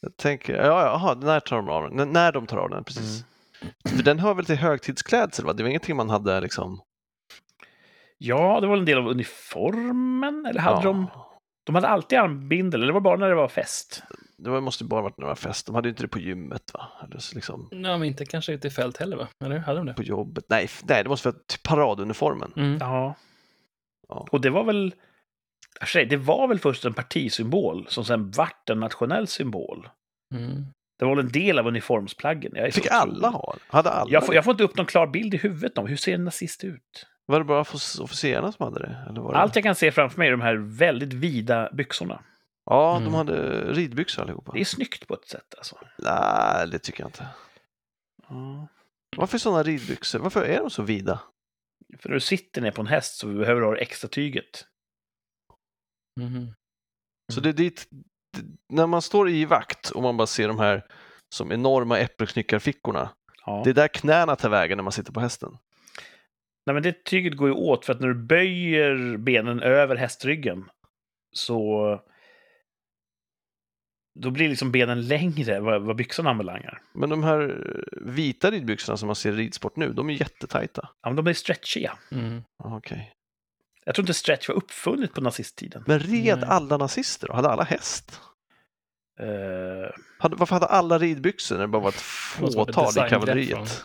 jag tänker, ja, jaha, när tar de av den? N- när de tar av den, precis. För den hör väl till högtidsklädsel, va? Det var ingenting man hade liksom... Ja, det var en del av uniformen, eller hade ja. de... De hade alltid armbindel, eller var det bara när det var fest? Det var, måste ju bara varit när det var fest. De hade ju inte det på gymmet, va? Eller så liksom Ja, men inte kanske ute i fält heller, va? Eller hade de det? på jobbet. Nej, nej det måste vara till paraduniformen. Mm. Ja. Ja. Och det var väl... Det var väl först en partisymbol som sen vart en nationell symbol. Mm. Det var väl en del av uniformsplaggen. Jag Fick alla ha? Hade alla Jag får, jag får inte upp någon klar bild i huvudet om hur ser en nazist ut. Var det bara offic- officerarna som hade det? Eller var det... Allt jag kan se framför mig är de här väldigt vida byxorna. Ja, de Mm. hade ridbyxor allihopa. Det är snyggt på ett sätt alltså. Nej, det tycker jag inte. Ja. Varför sådana ridbyxor? Varför är de så vida? För när du sitter ner på en häst så behöver du ha det extra tyget. Mhm. Så det är dit, när man står i vakt och man bara ser de här som enorma äppelknyckarfickorna. Ja. Det är där knäna tar vägen när man sitter på hästen. Nej, men det tyget går ju åt för att när du böjer benen över hästryggen så då blir liksom benen längre vad, vad byxorna anbelangar. Men de här vita ridbyxorna som man ser i ridsport nu, de är jättetajta. Ja, men de är stretchiga. Mm. Ah, Okej. Jag tror inte stretch var uppfunnet på nazisttiden. Men red Nej. alla nazister då? Hade alla häst? Eh, Hade, varför hade alla ridbyxor när det bara var ett fåtal i kavalleriet?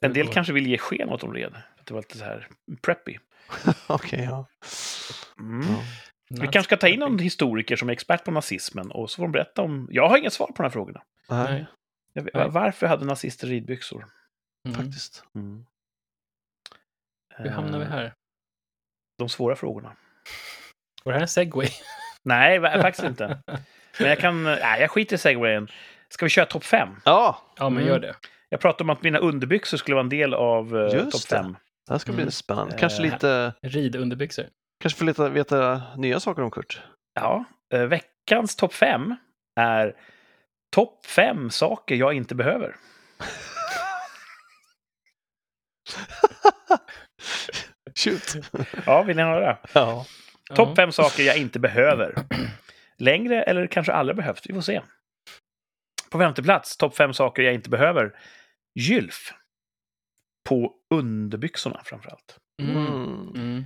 en del Mm. kanske vill ge sken åt de red. Det var lite så här preppy. Okej, ja. Mm. ja. Vi kanske ska ta in någon historiker som är expert på nazismen och så får de berätta om... Jag har inget svar på de här frågorna. Nej, vet, Nej. varför hade nazister ridbyxor? Mm. faktiskt. Hur hamnar vi Eh, här? De svåra frågorna. Var det här en segway? Nej, faktiskt inte. Men jag kan... Nej, jag skiter i segwayen. Ska vi köra topp fem? Ja, Ja, men Mm. gör det. Jag pratade om att mina underbyxor skulle vara en del av uh, topp det. fem. Det här ska bli Mm. spännande. Kanske Eh, lite, Ridunderbyxor. kanske få lite veta nya saker om Kurt. Ja, eh, veckans topp fem är topp fem saker jag inte behöver. Shoot! Ja, vill ni höra? Ja. Topp fem saker jag inte behöver. Längre eller kanske aldrig behövt. Vi får se. På femte plats, topp fem saker jag inte behöver. Gylf. På underbyxorna framförallt. Mm. Mm. Mm.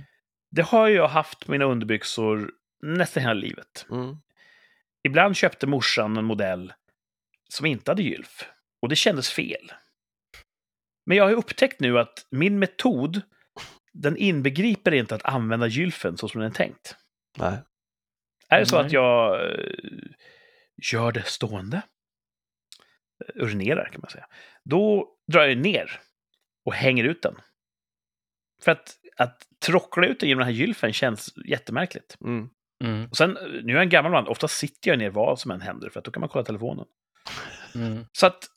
Det har jag haft mina underbyxor nästan hela livet. Mm. Ibland köpte morsan en modell som inte hade gylf. Och det kändes fel. Men jag har ju upptäckt nu att min metod, den inbegriper inte att använda gylfen så som den är tänkt. Nej. Är det så Nej. att jag eh, gör det stående, eh, urinerar kan man säga, då drar jag ner och hänger ut den. För att, att tråckla ut den genom den här gylfen känns jättemärkligt. Mm. Mm. Och sen, nu är jag en gammal man, ofta sitter jag ner vad som än händer, för att då kan man kolla telefonen. Mm. Så att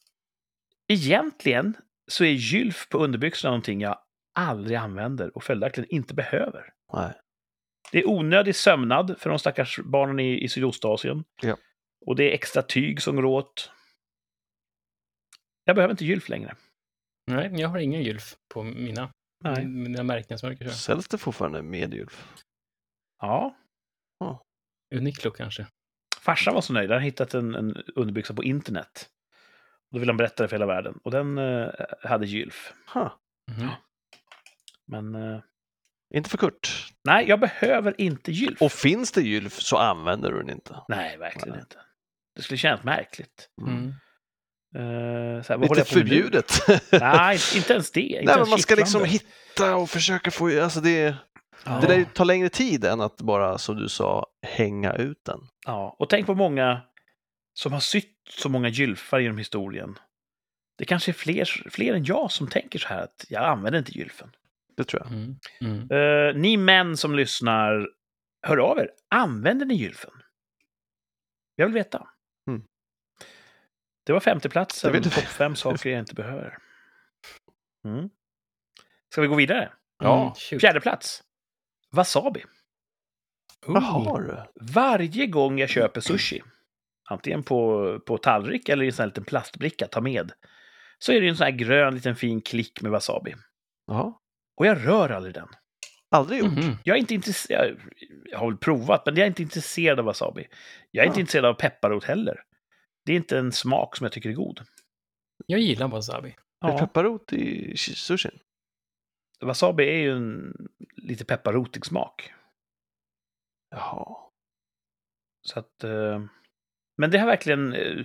egentligen så är gylf på underbyxorna någonting jag aldrig använder och följaktligen inte behöver. Nej. Det är onödig sömnad för de stackars barnen i, i Sydostasien. Ja. Och det är extra tyg som går åt. Jag behöver inte gylf längre. Nej, jag har ingen gylf på mina, Nej. mina märken som jag brukar köra. Säljs det fortfarande med gylf? Ja. Uniqlo kanske. Farsan var så nöjd. Han hade hittat en, en underbyxa på internet. Då ville han berätta det för hela världen. Och den eh, hade gylf. Huh. Mhm. Men eh, Inte för Kurt. nej, jag behöver inte gylf. Och finns det gylf så använder du den inte. Nej, verkligen Nej. inte. Det skulle kännas märkligt. Mm. Uh, så här, vad Lite förbjudet. Nej, inte ens det. Inte Nej, men ens man ska liksom hitta och försöka få... Alltså det, Ja. det där tar längre tid än att bara, som du sa, hänga ut den. Ja, och tänk på många som har sytt så många gylfar genom historien. Det kanske är fler, fler än jag som tänker så här att jag använder inte gylfen. Det tror jag. Mm. Mm. Eh, ni män som lyssnar, hör av er. Använder ni gylfen? Jag vill veta. Mm. Det var femteplatsen, Det topp fem saker jag inte behöver. Mm. Ska vi gå vidare? Ja. Mm. Fjärde plats. Wasabi. Jaha du. Varje gång jag köper sushi, antingen på, på tallrik eller i en sån här liten plastbricka, ta med, så är det en sån här grön liten fin klick med wasabi. Jaha. Och jag rör aldrig den. Aldrig gjort. Mhm. Jag är inte intresserad, jag har väl provat, men jag är inte intresserad av wasabi. Jag är inte Ja. intresserad av pepparrot heller. Det är inte en smak som jag tycker är god. Jag gillar wasabi. Är det Ja, pepparrot i sh- sushin? wasabi är ju en lite pepparrotig smak. Jaha. Så att, eh, men det har verkligen... eh,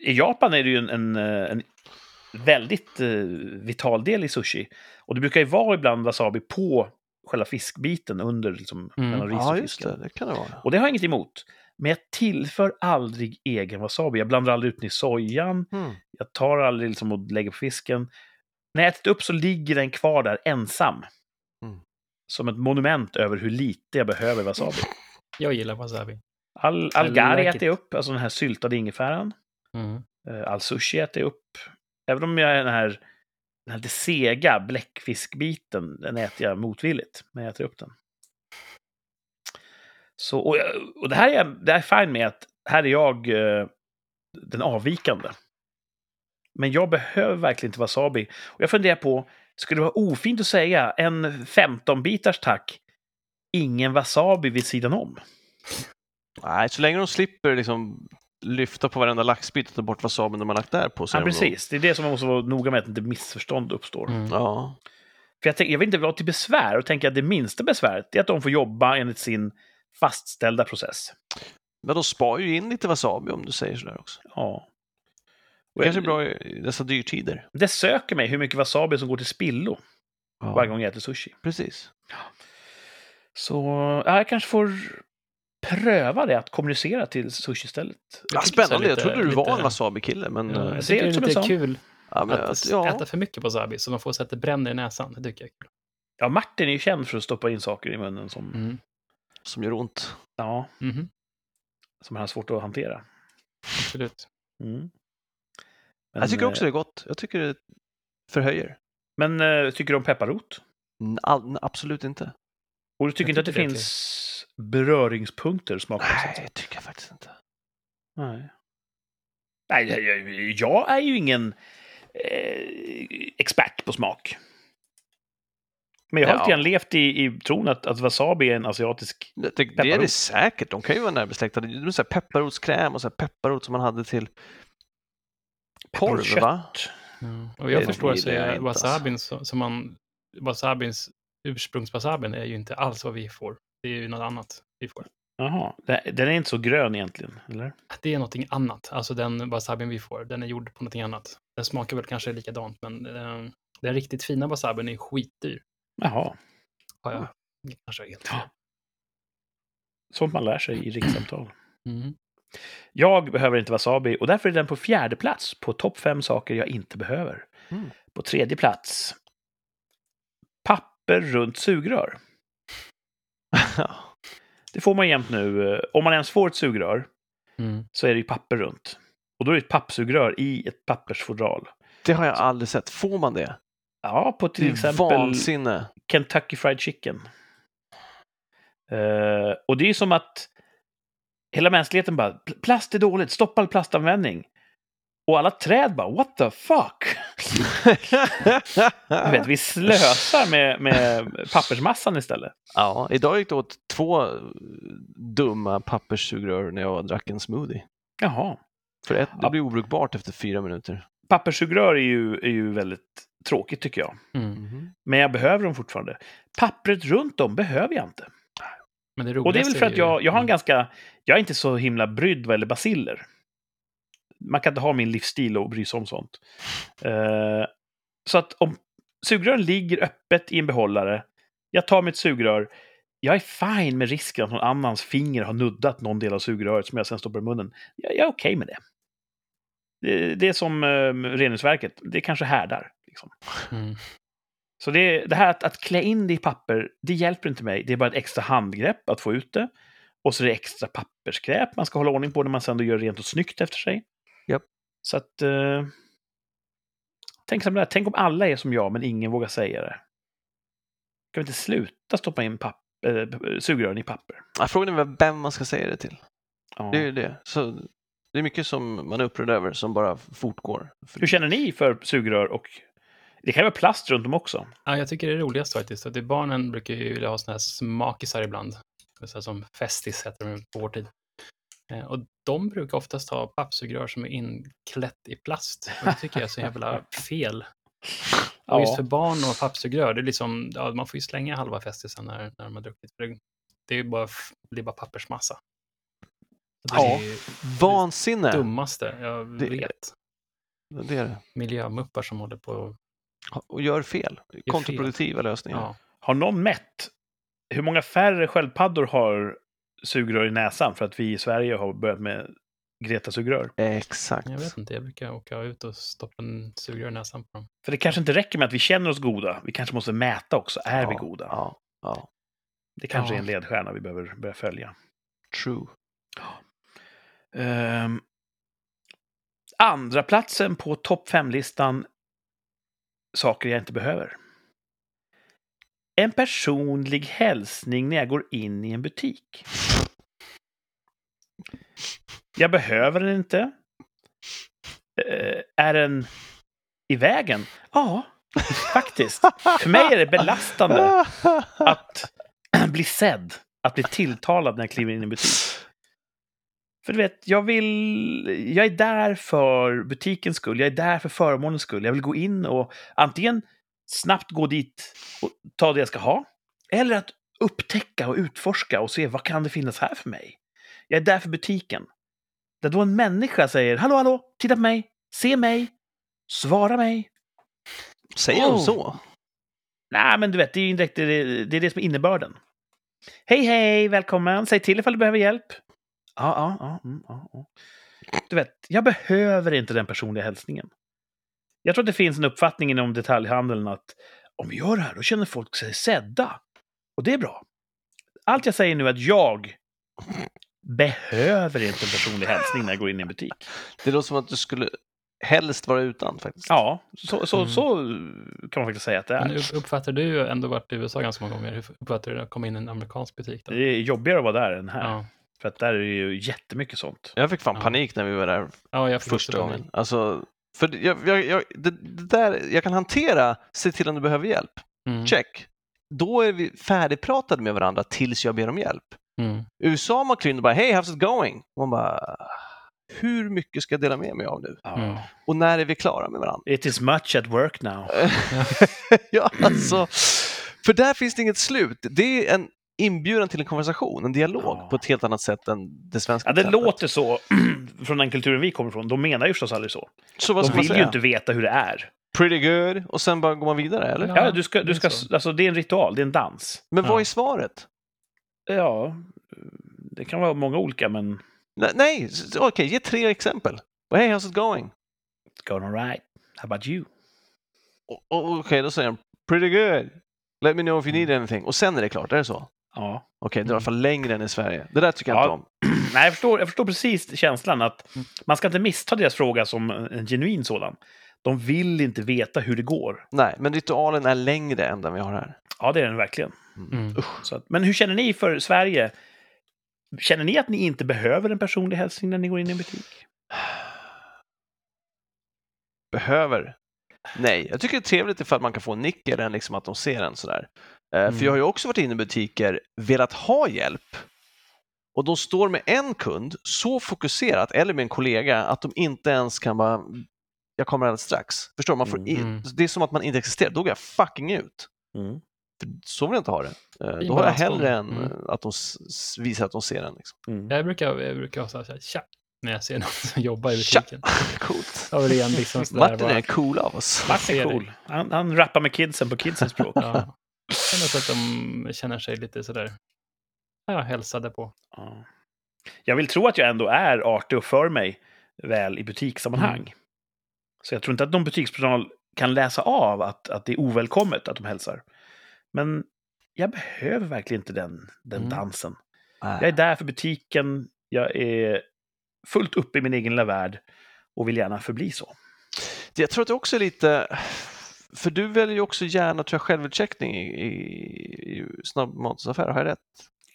I Japan är det ju en, en, eh, en väldigt eh, vital del i sushi. Och det brukar ju vara ibland wasabi på själva fiskbiten under liksom, Mm. mellan ris Ja, och just fisken. det. Det kan det vara. Och det har jag inget emot. Men jag tillför aldrig egen wasabi. Jag blandar aldrig ut den i sojan. Mm. Jag tar aldrig liksom och lägger på fisken. När jag ätit upp så ligger den kvar där ensam. Mm. Som ett monument över hur lite jag behöver wasabi. Jag gillar wasabi. All, all gari like äter jag upp, alltså den här syltade ingefäran. Mm. Eh, All sushi äter jag upp. Även om jag är den här, den här sega bläckfiskbiten, den äter jag motvilligt. Men jag äter upp den. Så, och, och det här är jag det är fine med att här är jag eh, den avvikande. Men jag behöver verkligen inte wasabi. Och jag funderar på, skulle det vara ofint att säga en 15-bitars tack, ingen wasabi vid sidan om? Nej, så länge de slipper liksom lyfta på varenda laxbit och ta bort wasabin de har lagt där på. Ja, precis. Det är det som man måste vara noga med, att inte missförstånd uppstår. Mm. Ja. För jag, tänker, jag vill inte vara till besvär och tänka att det minsta besväret är att de får jobba enligt sin fastställda process. Men de spar ju in lite wasabi om du säger sådär också. Ja. Det Och kanske är bra i dessa dyrtider. det söker mig hur mycket wasabi som går till spillo Ja. varje gång jag äter sushi. Precis. Så ja, jag kanske får pröva det, att kommunicera till sushi-stället. Ja, spännande, jag trodde du var lite- en wasabi-kille, men... Ja, eh, jag ser tycker det är lite kul ja, men, att att, ja, äta för mycket wasabi så man får så att det bränner i näsan. Det tycker jag är kul. Ja, Martin är ju känd för att stoppa in saker i munnen som, Mm. Som gör ont. ja, Mhm. som han har svårt att hantera. Absolut. Mm. Men, jag tycker också eh, det är gott. Jag tycker det förhöjer. Men eh, tycker du om pepparrot? All, absolut inte. Och du tycker Jag inte att det det finns beröringspunkter smakmässigt? Nej, det tycker jag faktiskt inte. Nej. Nej, jag, jag, jag är ju ingen eh, expert på smak. Men jag har Ja. grann levt i, i tron att, att wasabi är en asiatisk... Det, det är Pepparrot. det säkert. De kan ju vara närbesläktade. Det är så här pepparrotskräm och så här pepparrot som man hade till korv, va? Mm. Och jag Det förstår är inte, alltså. wasabin som, som man... Wasabins ursprungswasabin är ju inte alls vad vi får. Det är ju något annat vi får. Jaha, det- den är inte så grön egentligen, eller? Det är någonting annat. Alltså den wasabin vi får, den är gjord på någonting annat. Den smakar väl kanske likadant, men eh, den riktigt fina wasabin är skitdyr. Jaha, Har jag kanske helt. Ja. sånt man lär sig i rikssamtal. Mm. Jag behöver inte wasabi och därför är den på fjärde plats på topp fem saker jag inte behöver. Mm. På tredje plats, papper runt sugrör. Det får man jämt nu. eh, Om man ens får ett sugrör Mm. så är det ju papper runt. Och då är det ett pappsugrör i ett pappersfodral. det har jag aldrig sett. Får man det? Ja, på till exempel vansinne. Kentucky Fried Chicken. Eh, och det är som att hela mänskligheten bara, "Pl- plast är dåligt, stoppa all plastanvändning. Och alla träd bara, what the fuck? Vet, vi slösar med, med pappersmassan istället. ja, idag gick det åt två dumma papperssugrör när jag drack en smoothie. Jaha. För ett, det blir obrukbart efter fyra minuter. Papperssugrör är ju, är ju väldigt tråkigt tycker jag. Mm. Men jag behöver dem fortfarande. Pappret runt dem behöver jag inte. Men det Och det är väl för att jag, jag har en Mm. ganska... Jag är inte så himla brydd vad gäller basiller. Man kan inte ha min livsstil och bry sig om sånt. Eh, så att om sugrören ligger öppet i en behållare, jag tar mitt sugrör, jag är fine med risken att någon annans finger har nuddat någon del av sugröret som jag sen stoppar i munnen. Jag, jag är okej med det. Det. Det är som eh, reningsverket, det kanske härdar. Liksom. Mm. Så det, det här att, att klä in det i papper, det hjälper inte mig. Det är bara ett extra handgrepp att få ut det. Och så är det extra pappersskräp man ska hålla ordning på när man sen då gör rent och snyggt efter sig. Japp. Så att... Eh, tänk, som det här, tänk om alla är som jag, men ingen vågar säga det. Kan vi inte sluta stoppa in papp, eh, sugrören i papper? Ja, frågan är vem man ska säga det till. Ja. Det är ju det. Så det är mycket som man är upprörd över som bara fortgår. Hur känner ni för sugrör och... Det kan ju vara plast runt om också. Ja, jag tycker det är roligast faktiskt. Att det barnen brukar ju vilja ha såna här smakisar ibland. Så här som Festis heter de på vår tid. Eh, Och de brukar oftast ha pappsugrör som är inklätt i plast. Och det tycker jag är så jävla fel. Och just för barn och pappsugrör, det är liksom, ja, man får ju slänga halva Festisen när, när de har druckit. Det, är ju bara, det är bara pappersmassa. Det Ja. är ju Vansinne! det dummaste jag Det- vet. Det är det. Miljömuppar som håller på Och gör fel. Kontraproduktiva lösningar. Ja. Har någon mätt hur många färre sköldpaddor har sugrör i näsan för att vi i Sverige har börjat med Greta-sugrör? Exakt. Jag vet inte, jag brukar åka ut och stoppa en sugrör i näsan på dem. För det kanske inte räcker med att vi känner oss goda. Vi kanske måste mäta också. Är vi Ja, goda? Ja, ja. Det kanske Ja. är en ledstjärna vi behöver börja följa. True. Ehm, andra platsen på topp 5-listan saker jag inte behöver. En personlig hälsning när jag går in i en butik. Jag behöver den inte. Eh, är den i vägen? Ja, faktiskt. För mig är det belastande att bli sedd, att bli tilltalad när jag kliver in i en butik. För du vet, jag vill... Jag är där för butikens skull, jag är där för förmånens skull. Jag vill gå in och antingen snabbt gå dit och ta det jag ska ha, eller att upptäcka och utforska och se vad kan det finnas här för mig. Jag är där för butiken. Där då en människa säger hallå, hallå, titta på mig, se mig, svara mig. Säger de Oh. så? Nej, men du vet, det är ju är- det är det som är innebörden. Hej, hej, välkommen, säg till ifall du behöver hjälp. Ja, ja, ja, mm, ja, ja. Du vet, jag behöver inte den personliga hälsningen. Jag tror att det finns en uppfattning inom detaljhandeln att om vi gör det här, då känner folk sig sedda. Och det är bra. Allt jag säger nu är att jag behöver inte en personlig hälsning när jag går in i en butik. Det låter som att du skulle helst vara utan faktiskt. Ja, så, så, Mm. så kan man faktiskt säga att det Men är. upp- uppfattar du ju ändå varit i USA ganska många gånger. Hur uppfattar du det att komma in i en amerikansk butik? Då? Det är jobbigare att vara där än här. Ja. För att där är det ju jättemycket sånt. Jag fick fan Ja. panik när vi var där ja, första gången. Alltså, för jag, jag, jag, det, det där, jag kan hantera, se till om du behöver hjälp. Mm. Check. Då är vi färdigpratade med varandra tills jag ber om hjälp. Mm. USA man kliver bara “Hey, how's it going?” och man bara “Hur mycket ska jag dela med mig av nu?” Mm. Och när är vi klara med varandra? It is much at work now. ja, alltså, för där finns det inget slut. Det är en inbjudan till en konversation, en dialog Ja. på ett helt annat sätt än det svenska Ja, det låter så från den kulturen vi kommer ifrån. De menar ju förstås aldrig så. Så vad De vill ju inte veta hur det är. Pretty good och sen bara går man vidare, eller? Ja. Du ska, det du är ska, så. alltså, det är en ritual, det är en dans. Men vad Ja. är svaret? Ja, det kan vara många olika, men Nej, nej okej, ge tre exempel. Hey, how's it going? it's going alright. How about you? Okej, då säger han pretty good. Let me know if you need anything. Och sen är det klart, är det så? Ja. Okej, det är i alla fall längre än i Sverige. Det där tycker jag Ja. inte om. Nej, jag förstår, jag förstår precis känslan att Mm. man ska inte missta deras fråga som en genuin sådan. De vill inte veta hur det går. Nej, men ritualen är längre än den vi har här. Ja, det är den verkligen. Mm. Så att, men hur känner ni för Sverige? Känner ni att ni inte behöver en personlig hälsning när ni går in i en butik? Behöver? Nej, jag tycker det är trevligt ifall man kan få en nick eller liksom att de ser en sådär. Mm. För jag har ju också varit inne i butiker, velat ha hjälp och de står med en kund så fokuserat, eller med en kollega, att de inte ens kan bara jag kommer alldeles strax. Förstår? Man får i, Mm. Det är som att man inte existerar, då går jag fucking ut. Mm. För så vill jag inte ha det. Eh, Fin Då har jag hellre än Mm. eh, att de visar att de ser en. Liksom. Mm. Jag brukar, jag brukar ha så här, tja, när jag ser någon som jobbar i Tja! butiken. Coolt. Av ren liksom Martin bara- är cool av oss. Martin är cool. Han, han rappar med kidsen på kidsens språk. Ja. Känner så att de känner sig lite sådär jag hälsade på. Ja. Jag vill tro att jag ändå är artig och för mig väl i butikssammanhang. Mm. Så jag tror inte att någon butikspersonal kan läsa av att, att det är ovälkommet att de hälsar. Men jag behöver verkligen inte den, den Mm. dansen. Nej. Jag är där för butiken, jag är fullt uppe i min egen lilla värld och vill gärna förbli så. Jag tror att det också är lite, för du väljer ju också gärna tror jag, självutcheckning i, i, i snabbmatsaffärer, har jag rätt?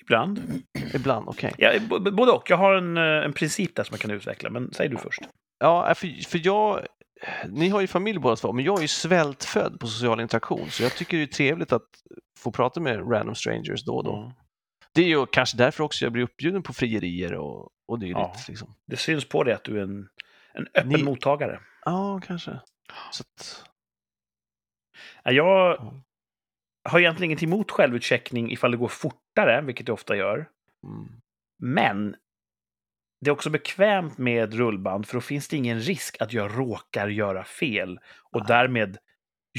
Ibland. Ibland, okej. Ja, b- b- både och. Jag har en, eh, en princip där som jag kan utveckla, men säg du först. Ja, för, för jag, ni har ju familj båda två, men jag är ju svältfödd på social interaktion, så jag tycker det är trevligt att få prata med random strangers då och då. Ja. Det är ju kanske därför också jag blir uppbjuden på frierier och, och dylikt. Ja. Liksom. Det syns på dig att du är en, en öppen Ni- mottagare. Ja, kanske. Så att, Ja, Jag Ja. har egentligen ingenting emot självutcheckning ifall det går fortare, vilket det ofta gör. mm. Men det är också bekvämt med rullband, för då finns det ingen risk att jag råkar göra fel och Nej. därmed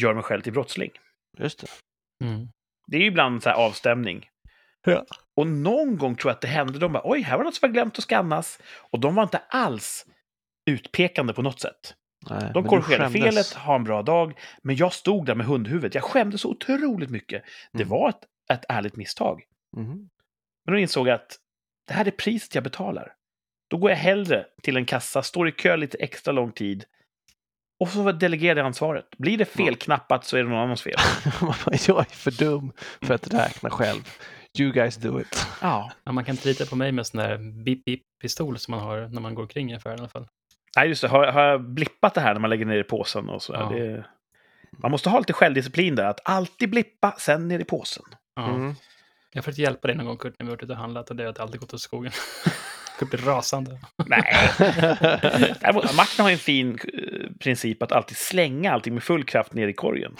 gör mig själv till brottsling. Just det. Mm. Det är ju ibland så här avstämning. Ja. Och någon gång tror jag att det hände. De bara, oj, här var något som var glömt att skannas. Och de var inte alls utpekande på något sätt. Nej, De korrigerade felet, ha en bra dag. Men jag stod där med hundhuvudet. Jag skämdes så otroligt mycket. Det Mm. var ett, ett ärligt misstag. Mhm. Men då insåg jag att det här är priset jag betalar. Då går jag hellre till en kassa, står i kö lite extra lång tid och så delegerar jag ansvaret. Blir det felknappat så är det någon annans fel. jag är för dum för att räkna själv. You guys do it. Ja. Ja, man kan inte lita på mig med sån där bip-bip-pistol som man har när man går kring i affären i alla fall. Nej, just det. Har, har jag blippat det här när man lägger ner i påsen och så? Ja. Det, man måste ha lite självdisciplin där. Att alltid blippa, sen ner i påsen. Ja. Mm. Jag har försökt hjälpa dig någon gång Kurt när vi varit ute och handlat och det har alltid gått åt skogen. Kurt blir rasande. Nej. Martin har en fin eh, princip att alltid slänga allting med full kraft ner i korgen.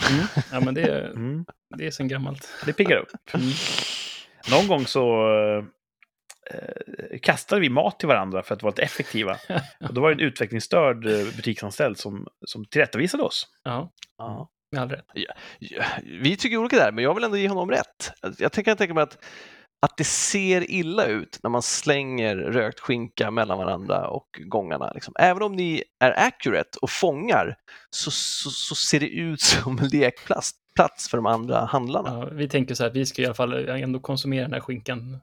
Ja, men det är, Mm. det är sen gammalt. Det piggar upp. Någon gång så eh, kastade vi mat till varandra för att vara lite effektiva. Och då var det en utvecklingsstörd eh, butiksanställd som, som tillrättavisade oss. Ja, Ja. med all rätt. Ja, Vi tycker olika där, men jag vill ändå ge honom rätt. Jag tänker, jag tänker mig att, att det ser illa ut när man slänger rökt skinka mellan varandra och gångarna. Liksom. Även om ni är accurate och fångar så, så, så ser det ut som lekplats plats för de andra handlarna. Ja, vi tänker så här att vi ska i alla fall ändå konsumera den här skinkan.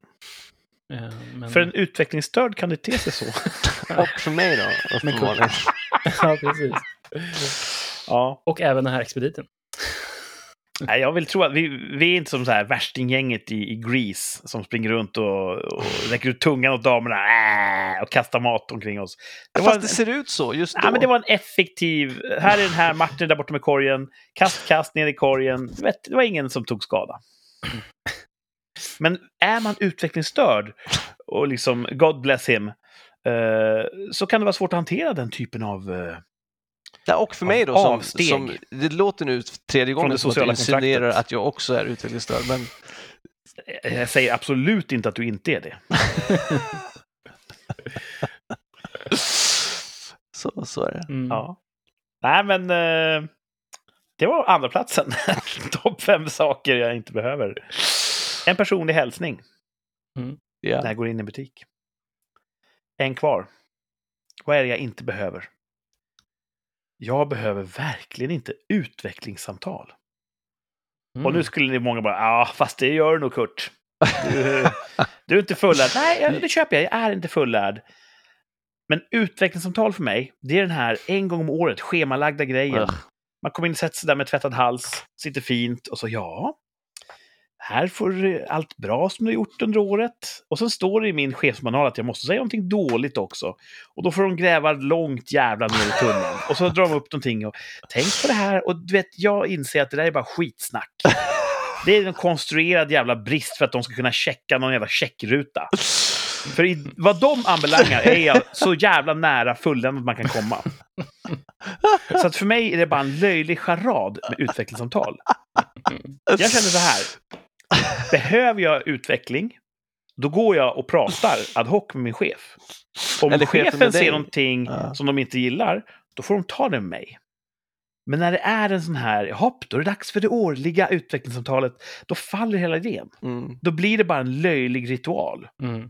Eh, Men... För en utvecklingsstörd kan det te sig så. Och för mig då, uppenbarligen. ja, precis. ja. Och även den här expediten. Nej, jag vill tro att vi, vi är inte som så här värstinggänget i, i Grease som springer runt och, och räcker ut tungan åt damerna äh, och kastar mat omkring oss. Det Fast en- det ser ut så just då. Men det var en effektiv... Här är den här, Martin där borta med korgen. Kast, kast ner i korgen. Du Vet, det var ingen som tog skada. Men är man utvecklingsstörd och liksom, God bless him, eh, så kan det vara svårt att hantera den typen av... Eh, Ja, och för mig av då, som, avsteg. som, det låter nu tredje gången det som att jag insinuerar att jag också är utvecklingsstörd, men jag säger absolut inte att du inte är det. så, så är det. Mm. Ja. Nej, men eh, det var andra platsen. Topp fem saker jag inte behöver. En personlig hälsning. Ja. när jag går in i butik. En kvar. Vad är det jag inte behöver? Jag behöver verkligen inte utvecklingssamtal. Mm. Och nu skulle ni många bara, ja, fast det gör du nog Kurt. Du, du är inte fullärd. Nej, det köper jag. Jag är inte fullärd. Men utvecklingssamtal för mig, det är den här en gång om året schemalagda grejen. Ugh. Man kommer in och sätter sig där med tvättad hals, sitter fint och så ja, här får du allt bra som du har gjort under året. Och sen står det i min chefsmanual att jag måste säga någonting dåligt också. Och då får de gräva långt jävla ner i tunneln. Och så drar de upp någonting och tänk på det här. Och du vet, jag inser att det där är bara skitsnack. Det är en konstruerad jävla brist för att de ska kunna checka någon jävla checkruta. För i, vad de anbelangar är jag så jävla nära fulländat man kan komma. Så att för mig är det bara en löjlig charad med utvecklingssamtal. Jag känner så här. Behöver jag utveckling, då går jag och pratar ad hoc med min chef. Om Eller chefen ser någonting Ja. som de inte gillar, då får de ta det med mig. Men när det är en sån här, hopp, då är det dags för det årliga utvecklingssamtalet, då faller hela idén. Mm. Då blir det bara en löjlig ritual. Mm.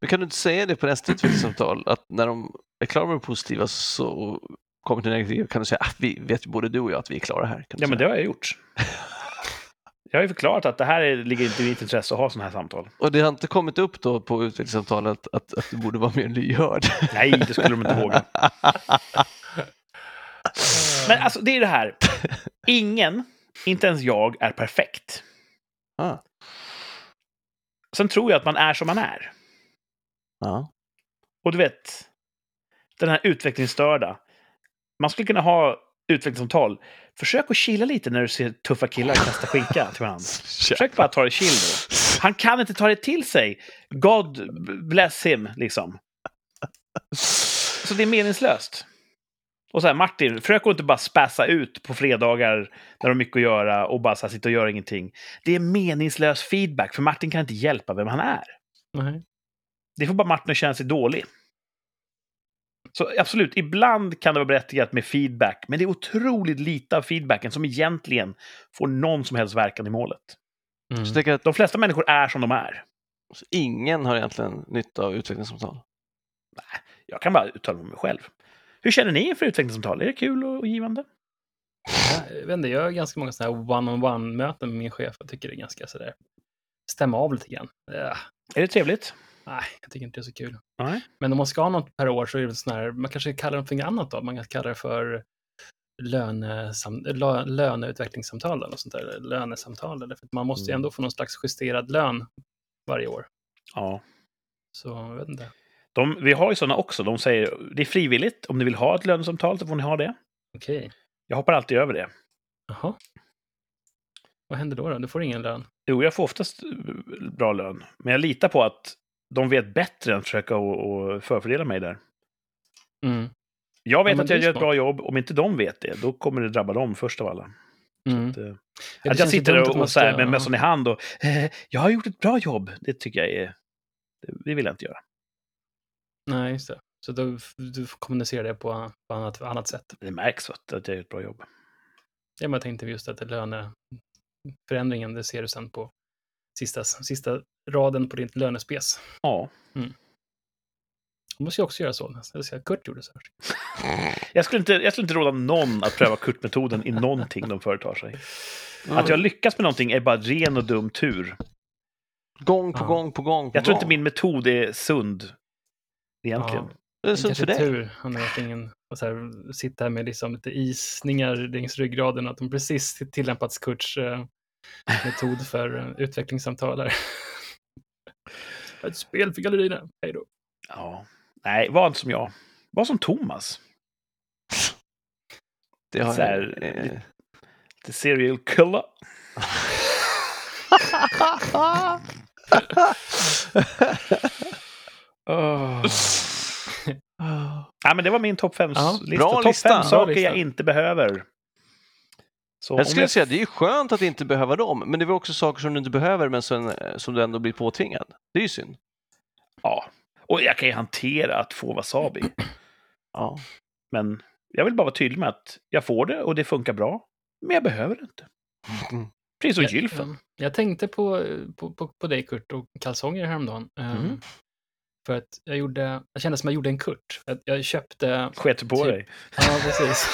Men kan du inte säga det på nästa utvecklingssamtal, att när de är klara med det positiva så kommer till negativa, kan du säga att vi vet ju både du och jag att vi är klara här. Ja, men det säga. har jag gjort. Jag har ju förklarat att det här är, ligger inte i mitt intresse att ha sådana här samtal. Och det har inte kommit upp då på utvecklingssamtalet att, att du borde vara mer lyhörd. Nej, det skulle de inte våga. Men alltså, det är det här. Ingen, inte ens jag, är perfekt. Ah. Sen tror jag att man är som man är. Ja. Och du vet, den här utvecklingsstörda. Man skulle kunna ha utvecklingssamtal. Försök att chilla lite när du ser tuffa killar kasta skinka till varandra. Försök bara ta det chill då. Han kan inte ta det till sig. God bless him, liksom. Så det är meningslöst. Och så här, Martin, försök att inte bara späsa ut på fredagar när du har mycket att göra och bara så här, sitta och göra ingenting. Det är meningslös feedback, för Martin kan inte hjälpa vem han är. Nej. Det får bara Martin att känna sig dålig. Så absolut, ibland kan det vara berättigat med feedback, men det är otroligt lite av feedbacken som egentligen får någon som helst verkan i målet. Mm. Så jag att De flesta människor är som de är. ingen har egentligen nytta av utvecklingssamtal. Jag kan bara uttala mig själv. Hur känner ni inför utvecklingssamtal? Är det kul och givande? Jag, vet inte, jag har ganska många sådana här one-on-one-möten med min chef och tycker det är ganska sådär stämma av lite grann. Ja, Är det trevligt? Nej, jag tycker inte det är så kul. Nej. Men om man ska ha något per år så är det sån här, man kanske kallar det något annat då. Man kan kalla det för lönesam, lö, löneutvecklingssamtal eller sånt där, lönesamtal. Eller för man måste ju Mm. ändå få någon slags justerad lön varje år. Ja. Så jag vet inte. De, vi har ju sådana också. De säger det är frivilligt. Om ni vill ha ett lönesamtal så får ni ha det. Okej, Jag hoppar alltid över det. jaha. Vad händer då? då? Du får ingen lön? Jo, jag får oftast eh, bra lön. Men jag litar på att de vet bättre än att försöka och, förfördela mig där. Mm. Jag vet Ja, att jag gör ett bra jobb. Om inte de vet det, då kommer det drabba dem först av alla. Mm. Att, eh, Ja, att jag sitter och, och så här, med mössan i hand och eh, jag har gjort ett bra jobb. Det tycker jag är... Det, vill jag inte göra. Nej, just det. Så då, du får kommunicera det på, på annat, annat sätt. Det märks att, att jag gör ett bra jobb. Ja, men jag tänkte just att löneförändringen, det ser du sen på sista, sista raden på ditt lönespes. Ja. Då måste jag också göra så. Jag ska, Kurt gjorde så. här. Jag skulle, inte, jag skulle inte råda någon att pröva Kurt-metoden i någonting de företar sig. Att jag lyckas med någonting är bara ren och dum tur. Gång på Ja. gång på gång på Jag tror gång. inte min metod är sund. Egentligen. Ja. Det är sunt för dig. tur. Han har ingen och så här, sitta här med liksom lite isningar längs ryggraden. Att de precis tillämpat Kurts eh, metod för eh, utvecklingssamtal. Ett spel för gallerierna. Hej då. Ja. Nej, var inte som jag. Var som Thomas. Det har Så här, jag, eh, The serial killer. Oh. Ja, men det var min topp fem Ja, lista. bra Topp lista. fem Bra saker lista. jag inte behöver. Så Jag skulle säga det är skönt att inte behöva dem, men det är också saker som du inte behöver men som, eh, som du ändå blir påtvingad. Det är ju synd. Ja. Och jag kan ju hantera att få wasabi. Ja. Men jag vill bara vara tydlig med att jag får det och det funkar bra. Men jag behöver det inte. Mm. Precis som Jag- gylfen. ja, Jag tänkte på, på, på, på dig Kurt och kalsonger häromdagen. Um, Mm. För att jag gjorde, jag kände som jag gjorde en Kurt. Att jag köpte, Sket på typ- dig? ja precis.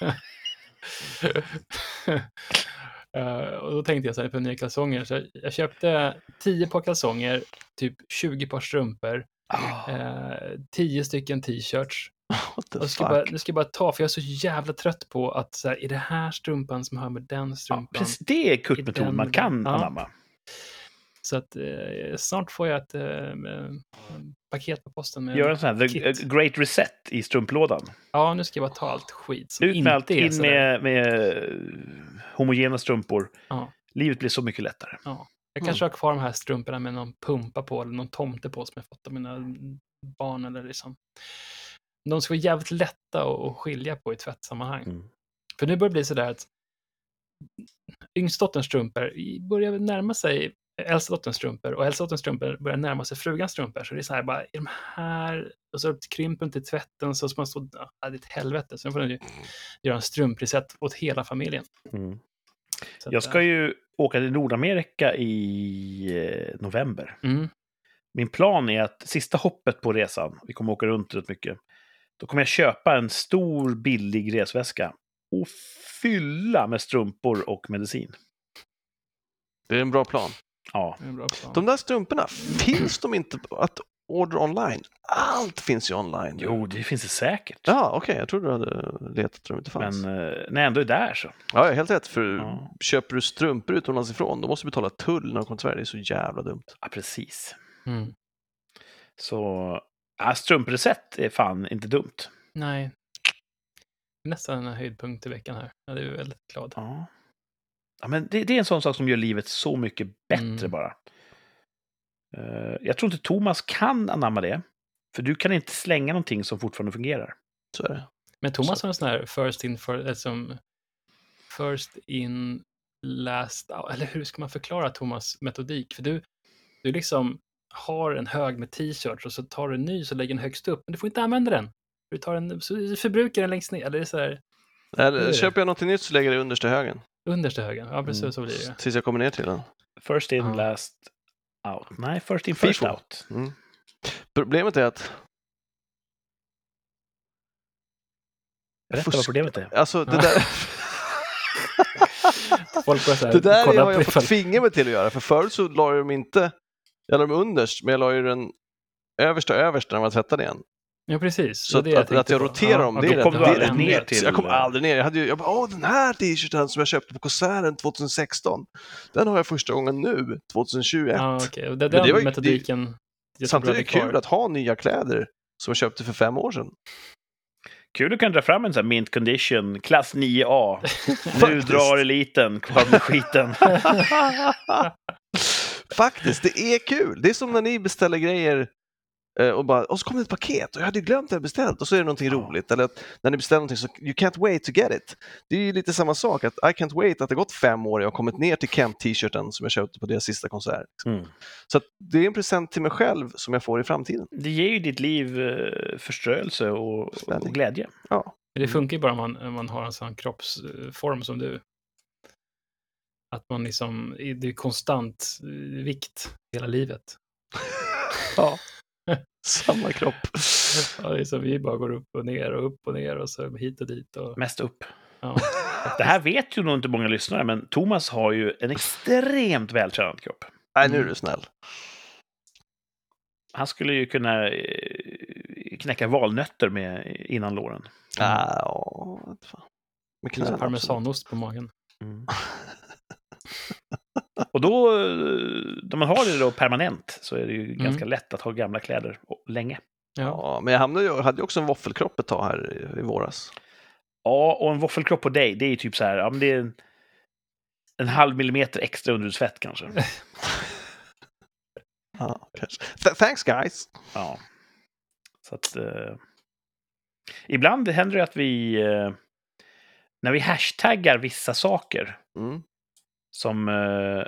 Eh, och då tänkte jag så här på nya kalsonger. Så jag, jag köpte 10 par kalsonger, typ 20 par strumpor, eh, 10 stycken t-shirts. Och ska bara, nu ska jag bara ta, för jag är så jävla trött på att så här, är det här strumpan som hör med den Ja, strumpan? precis, det är I kurtmetoden den- man kan ja. Så att eh, snart får jag ett eh, eh, paket på posten med... Gör en sån här the kit. a Great Reset i strumplådan. Ja, nu ska jag bara ta allt skit som Ut med allt, in med, med eh, homogena strumpor. Ja. Livet blir så mycket lättare. Jag kanske har kvar de här strumporna med någon pumpa på eller någon tomte på som jag fått av mina barn eller liksom. De ska vara jävligt lätta att skilja på i tvättsammanhang. Mm. För nu börjar det bli sådär att yngstdotterns strumpor börjar närma sig äldsta dotterns strumpor och äldsta dotterns strumpor börjar närma sig frugans strumpor. Så det är så här bara, i de här, och så krymper inte tvätten så ska man stå, ja, det är ett helvete. Sen får den ju göra en strumpreset åt hela familjen. Mm. Så att, Jag ska ju åka till Nordamerika i eh, november. Mm, Min plan är att sista hoppet på resan, vi kommer åka runt rätt mycket, då kommer jag köpa en stor billig resväska och fylla med strumpor och medicin. Det är en bra plan. Ja. De där strumporna, finns de inte att order online? Allt finns ju online. jo, det finns det säkert. Ja, okej, jag trodde du hade letat tror de inte fanns. Men eh, när jag ändå är där så. Ja, helt rätt. För Ja. köper du strumpor utomlands ifrån, då måste du betala tull när de kommer till Sverige. Det är så jävla dumt. Ja, precis. Mm. Så ja, strumprecept är fan inte dumt. Nej. Nästan en höjdpunkt i veckan här. Ja, det är väldigt glad. Ja. Ja, men det, det är en sån sak som gör livet så mycket bättre Mm. bara. Eh, jag tror inte Thomas kan anamma det. För du kan inte slänga någonting som fortfarande fungerar. Så är det. Men Thomas har en sån här first in, for, som first in, last out. Eller hur ska man förklara Thomas metodik? För du, du liksom har en hög med t-shirts och så tar du en ny så lägger den högst upp. Men du får inte använda den. Du tar en, så du förbrukar den längst ner. Eller så här Eller, köper jag något nytt så lägger jag det understa högen. Understa högen. Ja, precis Mm. så blir det. Tills jag kommer ner till den. First in, Ja. last out. Nej, first in, first FIFO. out. Mm. Problemet är att Berätta Fusk. vad problemet är. alltså, det Ja. där, här, det där har jag fått tvinga mig till att göra. För förut så la jag dem inte, jag la dem underst, men jag la ju den översta överst när man tvättade igen. Ja, precis. Så Det att, det att jag roterar dem, det okej, är kom det rätt ner till- Jag kom aldrig ner. Jag, hade ju, jag bara, åh den här t-shirten som jag köpte på konserten 2016, den har jag första gången nu, 2021. Ja, okej. Och det, Men det den var metodiken. jag tror Samtidigt är jag det kul att ha nya kläder som jag köpte för fem år sedan. Kul att kan dra fram en sån här mint condition, klass 9A. nu drar eliten, kvar med skiten. Faktiskt, det är kul. Det är som när ni beställer grejer och bara, och så kommer det ett paket och jag hade glömt det jag beställt och så är det någonting Ja. roligt. Eller att när ni beställer någonting så, you can't wait to get it. Det är ju lite samma sak, att I can't wait att det gått fem år och jag har kommit ner till Kent-t-shirten som jag köpte på deras sista konsert. Mm. Så att det är en present till mig själv som jag får i framtiden. Det ger ju ditt liv eh, förströelse och, och glädje. Ja, Men det funkar ju bara om man, om man har en sån kroppsform som du. Att man liksom, det är konstant eh, vikt hela livet. ja. samma kropp. Ja, det är som vi bara går upp och ner och upp och ner och så hit och dit. Och, Mest upp. ja. Det här vet ju nog inte många lyssnare, men Thomas har ju en extremt vältränad kropp. Nej, nu är du snäll. Han skulle ju kunna eh, knäcka valnötter med innan låren. Ah, ja, vet fan. Med Det är som knäna, parmesanost på magen. Mm. Och då, eh, när man har det då permanent, så är det ju ganska lätt att ha gamla kläder och- länge. Ja. Ja, men jag hamnade hade ju också en våffelkropp ett tag här i, i våras. Ja, och en våffelkropp på dig, det är ju typ så här, ja men det är en, en halv millimeter extra underhudsfett kanske. Ja, kanske. Th- thanks guys! Ja. Så att... Eh, ibland händer det att vi... Eh, när vi hashtaggar vissa saker Mm. Som, eh,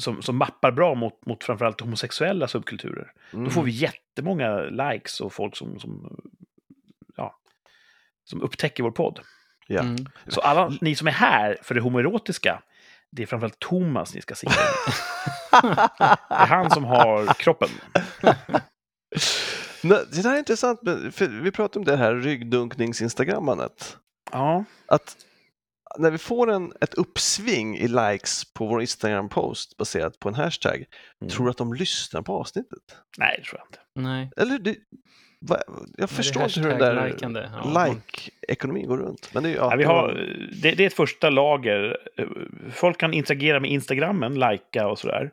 som, som mappar bra mot, mot framförallt homosexuella subkulturer, Mm. då får vi jättemånga likes och folk som, som, ja, som upptäcker vår podd. Ja. Mm. Så alla ni som är här för det homoerotiska, det är framförallt Thomas ni ska se. Det är han som har kroppen. Det där är intressant, för vi pratade om det här ryggdunknings-instagrammandet. Ja. Att när vi får en, ett uppsving i likes på vår Instagram-post baserat på en hashtag, Mm. tror du att de lyssnar på avsnittet? Nej, det tror jag inte. Nej. Eller det, va, jag förstår inte hur den där? Ja, like-ekonomin går runt. Men det är, ja, Ja, vi har, det, det är ett första lager. Folk kan interagera med Instagrammen, lajka och sådär.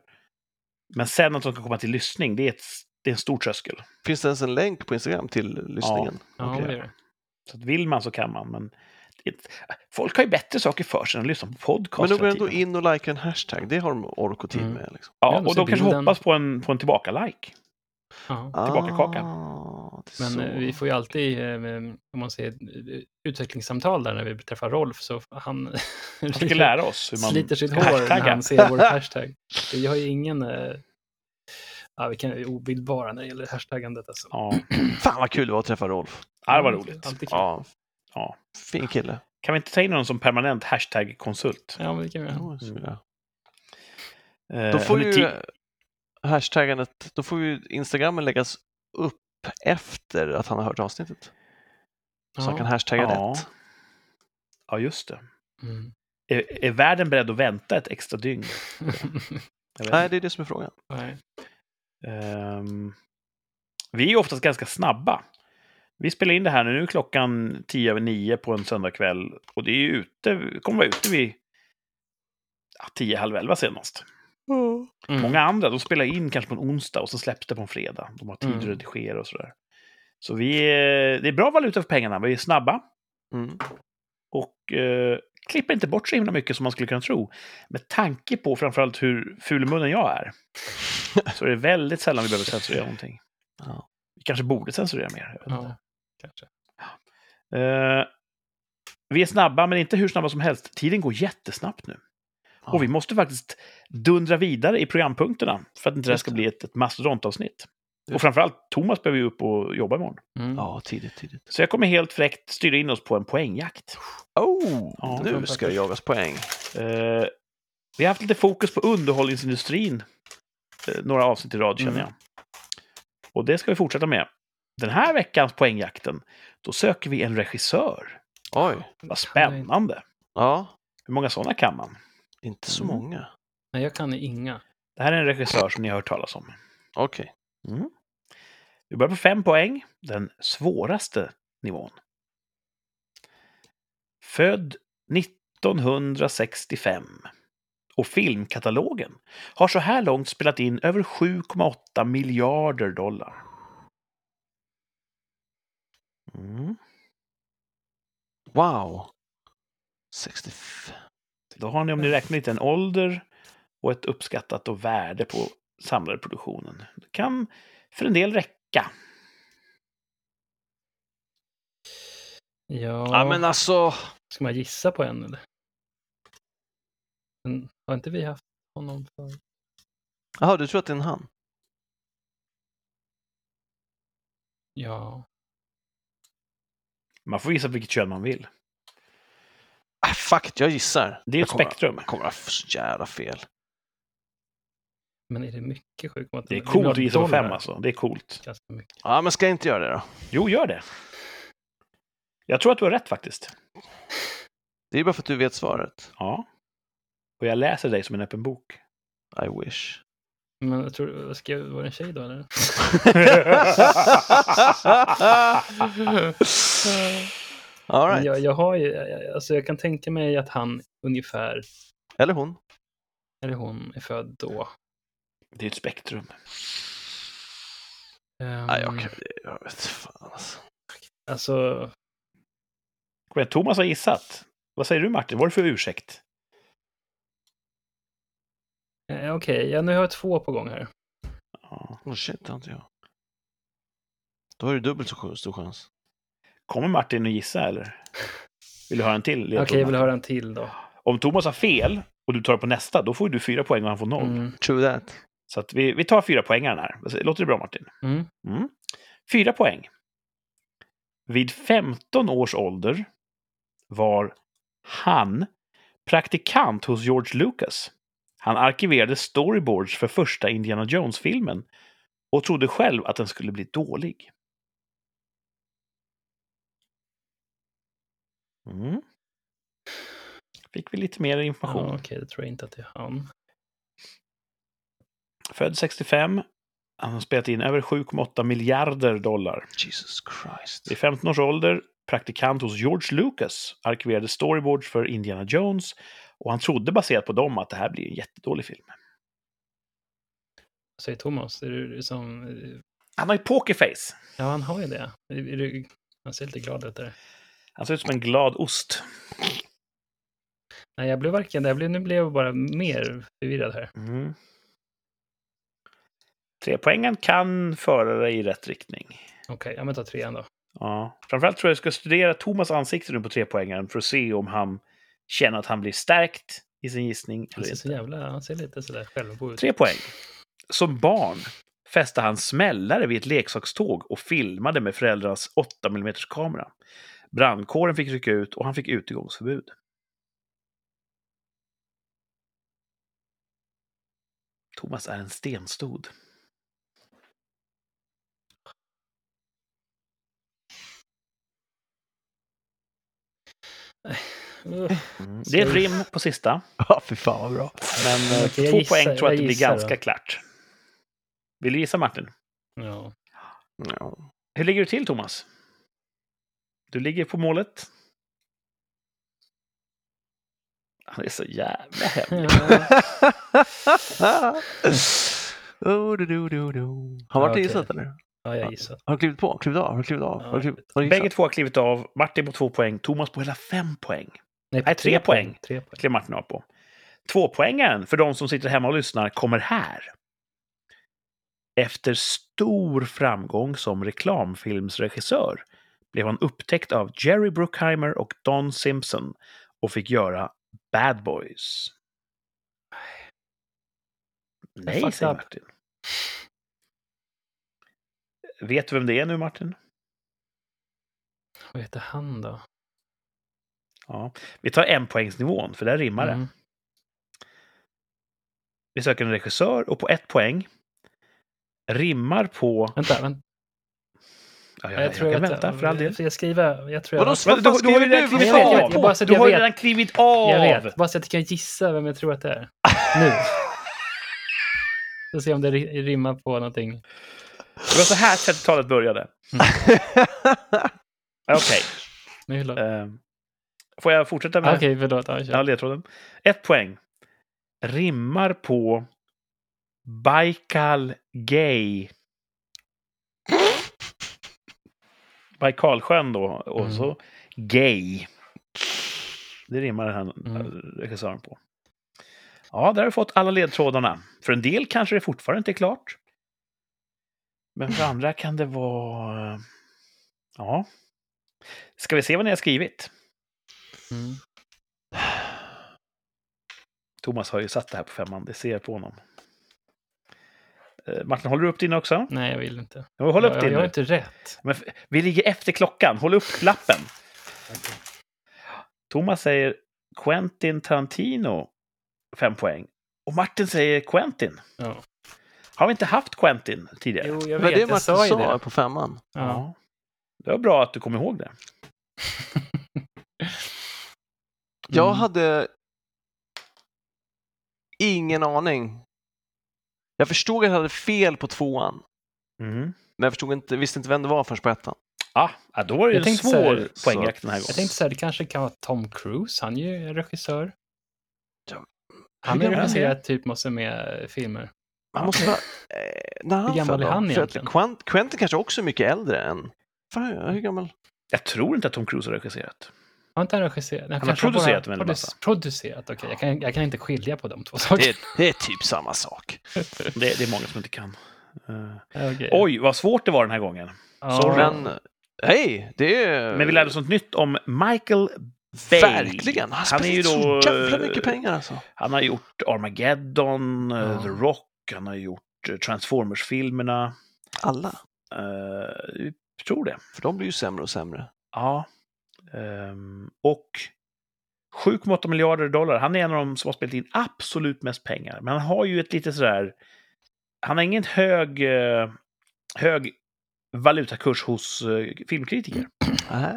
Men sen att de kan komma till lyssning, det är, ett, det är en stor tröskel. Finns det ens en länk på Instagram till lyssningen? Ja, Okej. det är det. Så att vill man så kan man. Men folk har ju bättre saker för sig än att lyssna på podcast Men de går ändå in och likar en hashtag, det har de ork och tid Mm. med. Liksom. Ja, och de kanske hoppas på en, på en tillbaka-like. Ja. Tillbaka-kaka. Ah, Men så... eh, vi får ju alltid, eh, om man säger eh, utvecklingssamtal där när vi träffar Rolf, så han Han ska lära oss hur man sliter sitt hår när hashtagga. han ser vår hashtag. Vi har ju ingen, eh, ja vi kan ju obildbara när det gäller hashtaggandet alltså. Ja, Fan vad kul det var att träffa Rolf. ja, det var roligt. Ja, Ja. fin kille. Kan vi inte ta in någon som permanent hashtag-konsult? Ja, men det kan vi göra. Ja, ja. Eh, Då får ju hashtaggandet, då får ju Instagrammen läggas upp efter att han har hört avsnittet. Så han kan hashtagga Ja. rätt. Ja, just det. Mm. Är, är världen beredd att vänta ett extra dygn? Nej, det är det som är frågan. Nej. Ehm, vi är ju oftast ganska snabba. Vi spelar in det här nu, klockan tio över nio på en söndagkväll. Och det är ju ute, kommer vara ute vid ja, tio, halv elva senast. Mm. Många andra, de spelar in kanske på en onsdag och så släpps det på en fredag. De har tid att Mm. redigera och sådär. Så vi är, det är bra valuta för pengarna, vi är snabba. Mm. Och eh, klipper inte bort så himla mycket som man skulle kunna tro. Med tanke på framförallt hur ful munnen jag är. så är det väldigt sällan vi behöver censurera någonting. Ja. Vi kanske borde censurera mer. Ja, kanske. Eh, vi är snabba, men inte hur snabba som helst. Tiden går jättesnabbt nu. Ja. Och vi måste faktiskt dundra vidare i programpunkterna för att inte det här ska bli ett, ett mastodontavsnitt. Och framförallt, Thomas behöver ju upp och jobba imorgon. Mm. ja, tidigt, tidigt. Så jag kommer helt fräckt styra in oss på en poängjakt. Oh, Ja, nu ska det jagas poäng. Eh, vi har haft lite fokus på underhållningsindustrin eh, några avsnitt i rad, känner Mm. jag. Och det ska vi fortsätta med. Den här veckans poängjakten, då söker vi en regissör. Oj, Vad spännande! ja, Hur många sådana kan man? inte så Mm. många. Nej, jag kan inga. Det här är en regissör som ni har hört talas om. Okej. Mm. Vi börjar på fem poäng, den svåraste nivån. Född 1965. Och filmkatalogen har så här långt spelat in över 7,8 miljarder dollar. Mm. Wow. 65. Då har ni, om ni räknar lite, en ålder och ett uppskattat och värde på samlade produktionen. Det kan för en del räcka. Ja, Ja, men alltså. ska man gissa på en eller? Men, har inte vi haft honom för? Jaha, du tror att det är en han? Ja, Man får gissa vilket kön man vill. Ah, fuck it, jag gissar. Det är Jag ett kommer- spektrum. Jag kommer att få så jävla fel. men är det mycket sjukt? Det är coolt att gissa på fem alltså. Det är coolt. Ja, men ska jag inte göra det då? Jo, gör det. Jag tror att du har rätt faktiskt. Det är bara för att du vet svaret. Ja. Och jag läser dig som en öppen bok. I wish. Men jag tror, ska jag, var det en tjej då eller? All right. jag, jag har ju, alltså jag kan tänka mig att han ungefär, Eller hon. eller hon, är född då. Det är ett spektrum. Um, Nej, jag, kan- jag vet fan alltså. Alltså, Kom igen, Thomas har gissat. Vad säger du Martin? Vad är det för ursäkt? Eh, okej, ja, nu har jag två på gång här. Ja. Oh shit, det har inte jag. Då har du dubbelt så stor chans. Kommer Martin att gissa eller? Vill du höra en till? Okej, ledtråd, jag vill höra en till då. Om Thomas har fel och du tar på nästa, då får du fyra poäng och han får noll. Mm. True that. Så att vi, vi tar fyra poängaren här. Låter det bra Martin? Mm. Mm. Fyra poäng. Vid 15 års ålder var han praktikant hos George Lucas. Han arkiverade storyboards för första Indiana Jones-filmen och trodde själv att den skulle bli dålig. Mm. Fick vi lite mer information. Ja, okej, det tror jag inte att det är han. Född 65. Han har spelat in över 7,8 miljarder dollar. Jesus Christ. Vid 15 års ålder, praktikant hos George Lucas, arkiverade storyboards för Indiana Jones och han trodde baserat på dem att det här blir en jättedålig film. Vad säger Thomas? Är du som... Han har ju pokerface. Ja, han har ju det. Är, du... Han ser lite glad ut där. Han ser ut som en glad ost. Nej, jag blev varken... Jag blev, nu blev jag bara mer förvirrad här. Mm. Trepoängen kan föra dig i rätt riktning. Okej, ja, men ta trean då. Ja. Framförallt tror jag jag ska studera Thomas ansikte nu på trepoängaren för att se om han känner att han blir stärkt i sin gissning. Han ser så jävla, han ser lite sådär självgod ut. Tre poäng. Som barn fäste han smällare vid ett leksakståg och filmade med föräldrarnas 8 mm kamera. Brandkåren fick rycka ut och han fick utegångsförbud. Thomas är en stenstod. Mm. Det är ett rim på sista, Ja, fy fan vad bra. men eh, Okej, jag två gissar- poäng tror jag jag att det blir ganska då. klart. Vill du gissa Martin? ja. Ja. Hur ligger du till Thomas? Du ligger på målet. Han är så jävla hemlig. oh, du, du, du, du. Har Martin gissat eller? ja, jag gissar. Har du klivit på? Klivit av? Har du klivit av? Ja, Har du klivit, har du Bägge två har klivit av. Martin på två poäng, Thomas på hela fem poäng. Nej, Nej, tre poäng. Tre poäng. klev Martin av på. Tvåpoängaren för de som sitter hemma och lyssnar kommer här. Efter stor framgång som reklamfilmsregissör blev han upptäckt av Jerry Bruckheimer och Don Simpson och fick göra Bad Boys. Nej, säger. Martin. Vet du vem det är nu, Martin? Vad heter han då? Ja. Vi tar en poängsnivån, för där rimmar det. Mm. Vi söker en regissör och på ett poäng rimmar på... Vänta, vänta. Ja, jag, Jag, jag, tror kan att vänta för all del. Jag skriva? Jag tror Vadå, jag, så- Men du, fan du har ju skriver redan klivit Jag jag av! bara så Du jag har ju redan klivit av! jag vet. Bara så att jag kan gissa vem jag tror att det är. Nu. Får se om det ri- rimmar på någonting. Det var så här 30-talet började. Okej. Nej, förlåt. Får jag fortsätta med Okej, förlåt. Ja, ledtråden? Ett poäng. Rimmar på Baikal Gay. Baikalsjön då, och Mm. så Gay. Det rimmar den här Mm. regissören på. Ja, där har vi fått alla ledtrådarna. För en del kanske det fortfarande inte är klart. Men för andra kan det vara... Ja. Ska vi se vad ni har skrivit? Mm. Thomas har ju satt det här på femman, det ser jag på honom. Eh, Martin, håller du upp din också? Nej, jag vill inte. Ja, Håll upp jag, din jag har inte rätt. Men vi ligger efter klockan, håll upp lappen. Thomas säger Quentin Tarantino, fem poäng. Och Martin säger Quentin. Ja. Har vi inte haft Quentin tidigare? Jo, jag vet. är det jag sa Martin ju sa det. på femman? Ja. Det var bra att du kom ihåg det. Jag Mm. hade ingen aning. Jag förstod att jag hade fel på tvåan, Mm. men jag förstod inte, visste inte vem det var förrän på ettan. Ah, ja, då var det ju Jag en tänkte svår här, poängjakt den här gången. Jag tänkte så här, det kanske kan vara Tom Cruise. Han är ju regissör. Ja. Han har regisserat typ massor med filmer. Han måste vara... Eh, när han Hur gammal är då? han För att egentligen? Quent, Quentin kanske också är mycket äldre än... Fan, hur gammal? Jag tror inte att Tom Cruise har regisserat. Har inte han regisserat? har kanske producerat bara en massa. Producerat, okej. Jag, kan, jag kan inte skilja på de två sakerna. Det, det är typ samma sak. Det, det är många som inte kan. Eh, Okej. Oj, vad svårt det var den här gången. Sorry. Men hej, det är... Men vi lärde oss något nytt om Michael Bay. Verkligen! Han, Han är ju då... så jävla mycket pengar alltså. Han har gjort Armageddon, eh, Ja. The Rock, han har gjort eh, Transformers-filmerna. Alla. Uh, jag tror det. För de blir ju sämre och sämre. Ja. Ehm, och 7,8 miljarder dollar. Han är en av de som har spelat in absolut mest pengar. Men han har ju ett lite sådär... Han har ingen hög, eh, hög valutakurs hos eh, filmkritiker. Ah.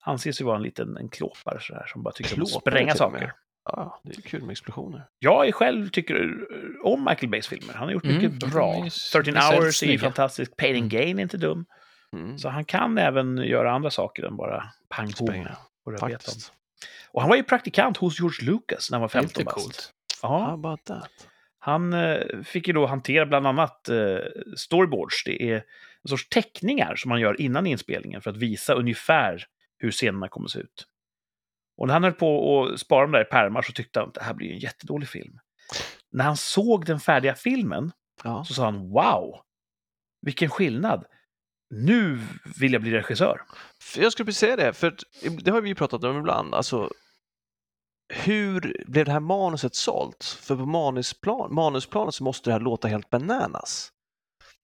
Anses ju vara en liten en klåpare sådär, som bara tycker om att Klåpare spränga saker. Ja, det är kul med explosioner. Jag själv tycker eh, om Michael Bays filmer. Han har gjort Mm, mycket bra. är ju 13 speciellt hours är ju fantastisk. Pain and Gain är inte dum. Mm. Så han kan även göra andra saker än bara pang och rödbetan. faktiskt. Och han var ju praktikant hos George Lucas när han var Det är 15 lite bast. Ja, han eh, fick ju då hantera bland annat eh, storyboards. Det är en sorts teckningar som man gör innan inspelningen för att visa ungefär hur scenerna kommer se ut. Och när han höll på att spara dem där i pärmar så tyckte han att det här blir en jättedålig film. När han såg den färdiga filmen Ja. så sa han wow, vilken skillnad. Nu vill jag bli regissör. Jag skulle precis säga det, för det har vi ju pratat om ibland. Alltså, hur blev det här manuset sålt? För på manusplan, manusplanet så måste det här låta helt bananas.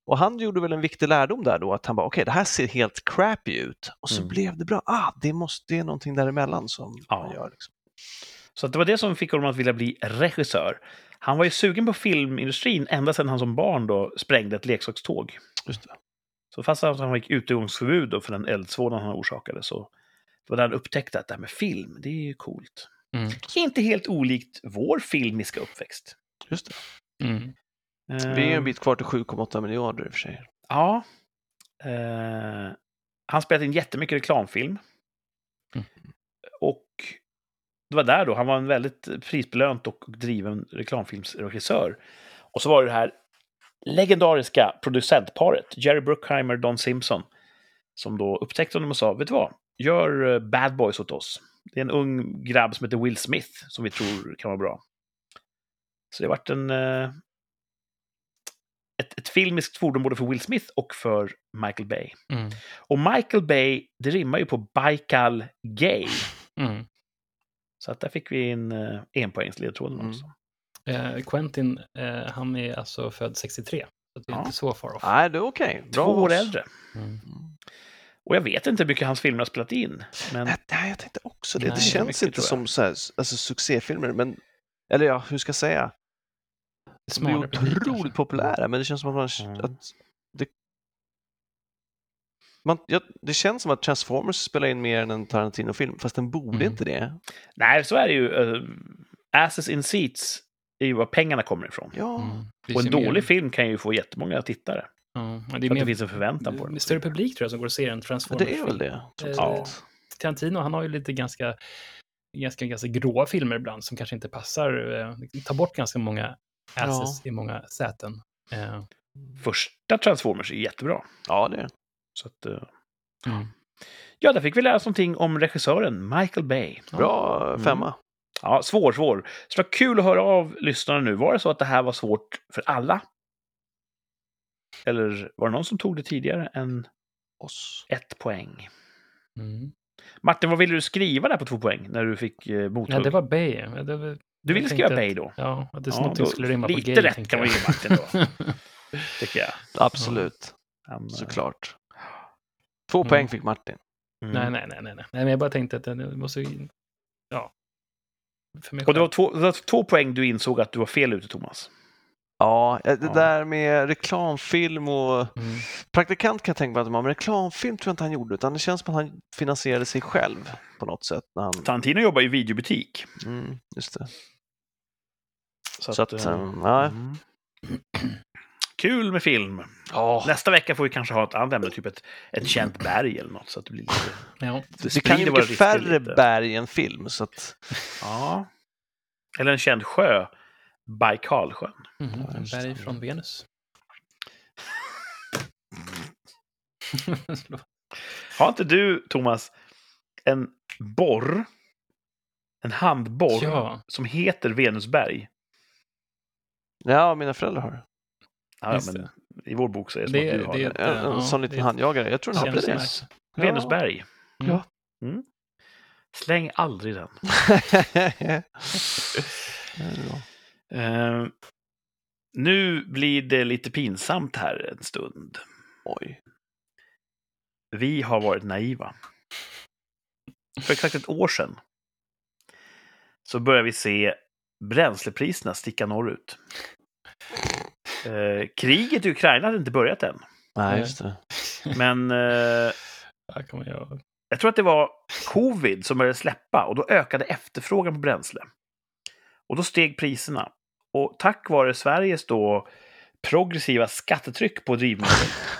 Och han gjorde väl en viktig lärdom där då, att han bara okej, det här ser helt crappy ut. Och så Mm. blev det bra. Ah, det, måste, det är någonting däremellan som Ja. man gör. Liksom. Så det var det som fick honom att vilja bli regissör. Han var ju sugen på filmindustrin ända sedan han som barn då sprängde ett leksakståg. Just det. Så fast att han fick utegångsförbud för den eldsvådan han orsakade så var det han upptäckte att det här med film, det är ju coolt. Mm. Inte helt olikt vår filmiska uppväxt. Just det. Mm. Vi är ju en bit kvar till 7,8 miljarder i och för sig. Ja. Eh, han spelade in jättemycket reklamfilm. Mm. Och det var där då, han var en väldigt prisbelönt och driven reklamfilmsregissör. Och så var det det här legendariska producentparet, Jerry Bruckheimer och Don Simpson, som då upptäckte honom och sa, vet du vad, gör eh, Bad Boys åt oss. Det är en ung grabb som heter Will Smith som vi tror kan vara bra. Så det har varit en, eh, ett, ett filmiskt fordon både för Will Smith och för Michael Bay. Mm. Och Michael Bay, det rimmar ju på Baikal Gay. Mm. Så att där fick vi en uh, enpoängsledtråd. Mm. också. Eh, Quentin, eh, han är alltså född 63. Så det är Ja. inte så far off. Nej, det är okej. Bra Två år äldre. Mm. Mm. Och jag vet inte hur mycket hans filmer har spelat in. Men Nej, jag tänkte också det. Nej, det känns mycket, inte som så här, alltså, succéfilmer, men eller ja, hur ska jag säga? De är otroligt kanske. populära, men det känns som att, man, Mm. att det, man, ja, det känns som att Transformers spelar in mer än en Tarantino-film, fast den borde Mm. inte det. nej, så är det ju. Uh, Asses in Seats är ju var pengarna kommer ifrån. Ja, Mm. Och en ser mer- dålig film kan ju få jättemånga tittare. Ja, det är att mer, det finns en förväntan på det den. större publik tror jag som går och ser en men Transformers. det är väl det. trots Eh. Tarantino, han har ju lite ganska, ganska, ganska gråa filmer ibland som kanske inte passar. Eh, tar bort ganska många asses i många säten. Eh, Första Transformers är jättebra. Ja, det är. Så att, uh, mm. ja, där fick vi lära oss någonting om regissören Michael Bay. Bra Mm. Ja, svår, svår. Så det var kul att höra av lyssnarna nu. Var det så att det här var svårt för alla? Eller var det någon som tog det tidigare än Oss. ett poäng? Mm. Martin, vad ville du skriva där på två poäng när du fick eh, mothugg? Ja, det var Bay. Ja, det var, du ville skriva Bay då? Ja, att det Ja, då- skulle rimma på lite gay. rätt kan man jag. ge Martin Tycker jag. Absolut, eh, såklart. Två Mm. poäng fick Martin. mm. Nej, nej, nej, nej, nej. Nej, men jag bara tänkte att det måste. Ja. För mig Och det var, två, det var två poäng du insåg att du var fel ute, Thomas. Ja, eh, det Ja. där med reklamfilm och Mm. praktikant kan jag tänka mig att man, men reklamfilm tror jag inte han gjorde, utan det känns som att han finansierade sig själv på något sätt. När han, Tarantino jobbar i videobutik. mm, just det. Så, Så att, att, um, ja. mm. Kul med film. Ja, Nästa vecka får vi kanske ha ett annat ämne, typ ett, ett känt berg eller något. Så att det blir lite... Ja. det, det kan ju mycket färre lite. berg än film, så att Ja. Eller en känd sjö. Baikalsjön. Mm. Just Berg från Venus. Har inte du, Thomas, en borr? En handborr ja, som heter Venusberg? ja, mina föräldrar har det. Ja, men I vår bok så är det som Det- att du har det- det. En, en Ja, sån liten handjagare. Jag tror den hade känns det. nice. Ja. Venusberg. Mm. Mm. Släng aldrig den. Eh, nu blir det lite pinsamt här en stund. Oj. Vi har varit naiva. För exakt ett år sedan så började vi se bränslepriserna sticka norrut. Eh, kriget i Ukraina hade inte börjat än, Nej, just det. men eh, Ja, kan man göra. jag tror att det var covid som började släppa och då ökade efterfrågan på bränsle. Och då steg priserna. Och tack vare Sveriges då progressiva skattetryck på drivmedel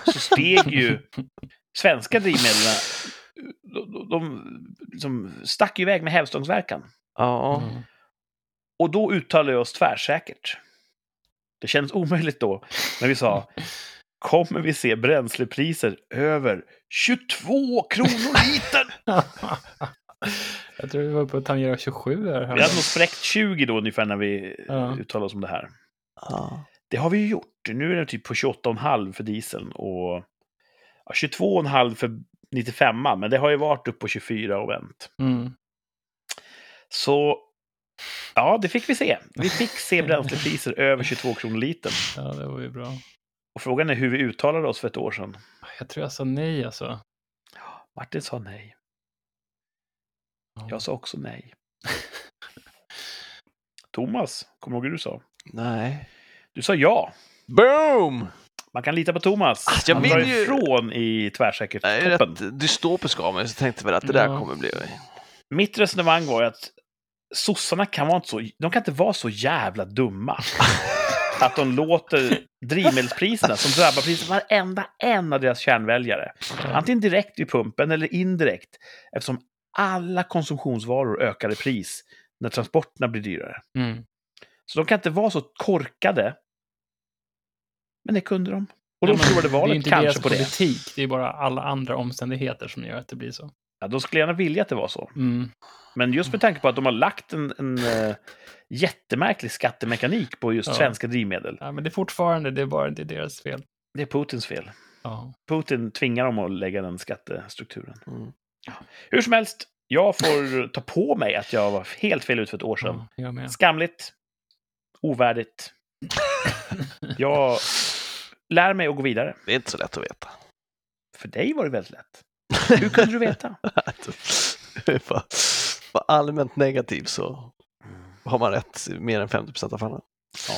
så steg ju svenska drivmedlen, de, de, de liksom stack ju iväg med hävstångsverkan. Ja, Mm. Och då uttalade vi oss tvärsäkert. Det kändes omöjligt då när vi sa Kommer vi se bränslepriser över 22 kronor litern? Jag tror vi var på att tangera 27 här. Vi hade nog spräckt 20 då ungefär när vi Ja. uttalade oss om det här. ja. Det har vi ju gjort. Nu är det typ på 28,5 för dieseln och ja, 22,5 för 95 men det har ju varit upp på 24 och vänt. Mm. Så ja, det fick vi se. Vi fick se bränslepriser över 22 kronor litern. Ja, det var ju bra. Och frågan är hur vi uttalade oss för ett år sedan. Jag tror jag sa nej alltså. Martin sa nej. Jag sa också nej. Thomas, kommer du ihåg hur du sa? Nej. Du sa ja. Boom! Man kan lita på Thomas. Ah, jag Han vill drar ju- ifrån i tvärsäkert Jag är rätt dystopisk av mig, så tänkte väl att det där Ja. kommer bli... Mitt resonemang var att sossarna kan, vara inte så, de kan inte vara så jävla dumma. att de låter drivmedelspriserna, som drabbar priset varenda en av deras kärnväljare, antingen direkt vid pumpen eller indirekt, eftersom alla konsumtionsvaror ökar i pris när transporterna blir dyrare. Mm. Så de kan inte vara så korkade. Men det kunde de. Och de Ja, men förlorade Det är ju valet inte kanske deras på det. politik, det är bara alla andra omständigheter som gör att det blir så. Ja, de skulle gärna vilja att det var så. Mm. Men just med tanke på att de har lagt en, en eh, jättemärklig skattemekanik på just Ja. svenska drivmedel. Ja, men det är fortfarande, det är bara det är deras fel. Det är Putins fel. Ja. Putin tvingar dem att lägga den skattestrukturen. Mm. Hur som helst, jag får ta på mig att jag var helt fel ut för ett år sedan. Ja, jag med. Skamligt. Ovärdigt. Jag lär mig att gå vidare. Det är inte så lätt att veta. För dig var det väldigt lätt. Hur kunde du veta? Var var allmänt negativ så har man rätt mer än 50 procent av fallen. Ja.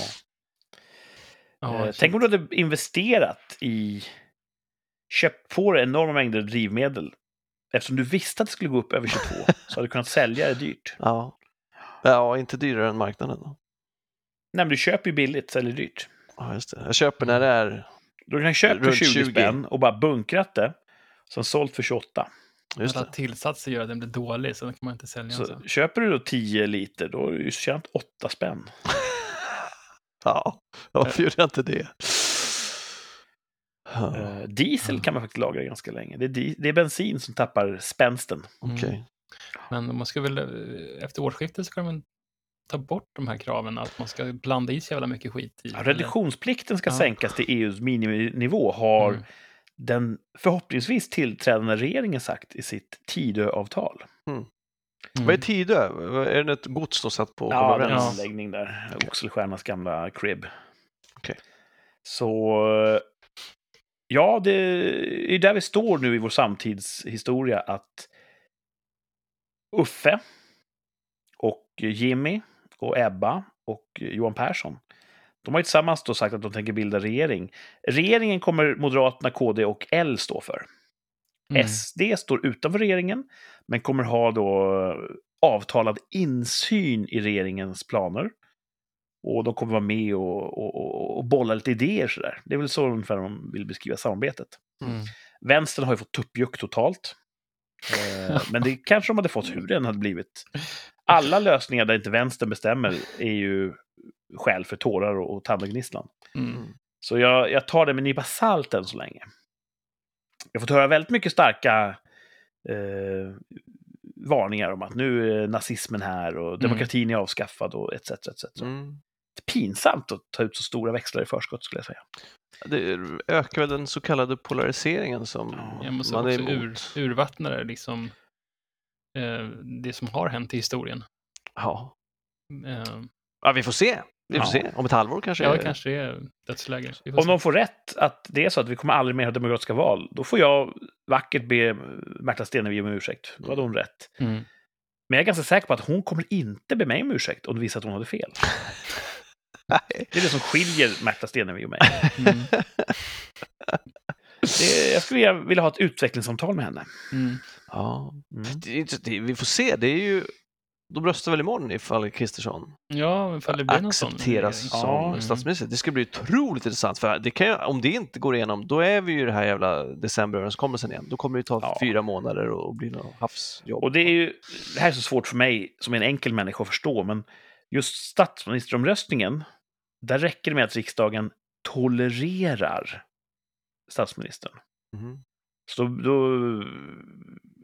Ja, Eh, Tänk om du hade investerat i, köpt på dig enorma mängder drivmedel. Eftersom du visste att det skulle gå upp över 22, så hade du kunnat sälja det dyrt. Ja. ja, inte dyrare än marknaden. Då. Nej, men du köper ju billigt, säljer dyrt. Ja, just det. Jag köper när det är... Du kan köpa Runt 20, 20. spänn och bara bunkrat det. Sen sålt för 28. Just Alla det. tillsatser gör att den blir dålig, så den kan man inte sälja. Så Så. köper du då 10 liter, då har du ju tjänat 8 spänn. Ja, varför gjorde jag inte det? Eh, diesel kan man faktiskt lagra ganska länge. Det är, det är bensin som tappar spänsten. Mm. Men man ska väl, eh, efter årsskiftet ska man ta bort de här kraven att man ska blanda i så jävla mycket skit i. Ja, reduktionsplikten ska Ja. sänkas till EUs miniminivå, har Mm. Den förhoppningsvis tillträdande regeringen sagt i sitt Tidöavtal. Mm. Vad är Tidö? Är det ett gods då satt på Ja, den rälsen? Ja. anläggning där. Oxelstiernas gamla crib. Okej. Så... Ja, det är där vi står nu i vår samtidshistoria att Uffe och Jimmy och Ebba och Johan Persson de har ju tillsammans då sagt att de tänker bilda regering. Regeringen kommer Moderaterna, KD och L stå för. Mm. SD står utanför regeringen, men kommer ha då avtalad insyn i regeringens planer. Och de kommer vara med och, och, och, och bolla lite idéer sådär. Det är väl så ungefär de vill beskriva samarbetet. Mm. Vänstern har ju fått tuppjuck totalt. Eh, men det kanske de hade fått hur det än hade blivit. Alla lösningar där inte vänstern bestämmer är ju skäl för tårar och, och tandagnisslan. Mm. Så jag, jag tar det med nypa salt än så länge. Jag har fått höra väldigt mycket starka eh, varningar om att nu är nazismen här och demokratin är avskaffad och etc. etc. Mm. Det är pinsamt att ta ut så stora växlar i förskott skulle jag säga. Det ökar väl den så kallade polariseringen som Jag måste man är ur, emot. urvattna det, liksom, eh, det som har hänt i historien. Ja. Eh, ja, vi får se. Vi får Ja. se. Om ett halvår kanske. ja, det kanske är dödsläge. Om se. de får rätt att det är så att vi kommer aldrig mer ha demokratiska val, då får jag vackert be Märta Stenevi om ursäkt. Då hade hon rätt. Mm. Men jag är ganska säker på att hon kommer inte be mig om ursäkt om det visar att hon hade fel. Det är det som skiljer Märta Stenevi och mig. Mm. Det, jag skulle vilja- ha ett utvecklingssamtal med henne. Mm. Ja. Mm. Det det, vi får se. Det är ju... De röstar väl imorgon ifall Kristersson Ja, ifall det blir någon sån accepteras regering. som Ja. Mm. statsminister. Det ska bli otroligt intressant. För det kan om det inte går igenom, då är vi ju i det här jävla decemberöverenskommelsen igen. Då kommer det ta Ja. fyra månader och bli något havsjobb. Och det är ju, det här är så svårt för mig som en enkel människa att förstå, men just statsministeromröstningen, där räcker det med att riksdagen tolererar statsministern. Mhm. Så då, då,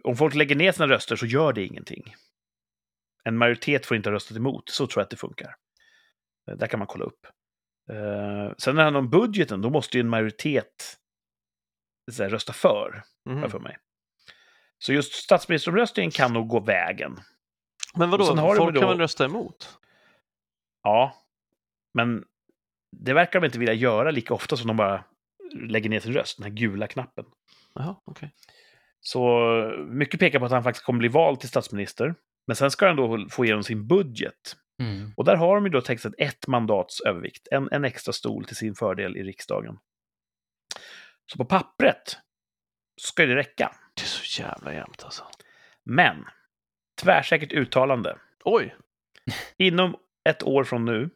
om folk lägger ner sina röster så gör det ingenting. En majoritet får inte ha röstat emot, så tror jag att det funkar. Eh, Där kan man kolla upp. Eh, sen när det handlar om budgeten, då måste ju en majoritet här, rösta för, jag för mig. Så just statsministeromröstningen kan nog gå vägen. Men vadå, folk då- kan väl rösta emot? Ja, men det verkar de inte vilja göra lika ofta som de bara lägger ner sin röst, den här gula knappen. Jaha, okej. Så mycket pekar på att han faktiskt kommer bli vald till statsminister. Men sen ska han då få igenom sin budget. Mm. Och där har de ju då textat ett mandats övervikt, en, en extra stol till sin fördel i riksdagen. Så på pappret ska det räcka. Det är så jävla jämnt alltså. Men, tvärsäkert uttalande. Oj! Inom ett år från nu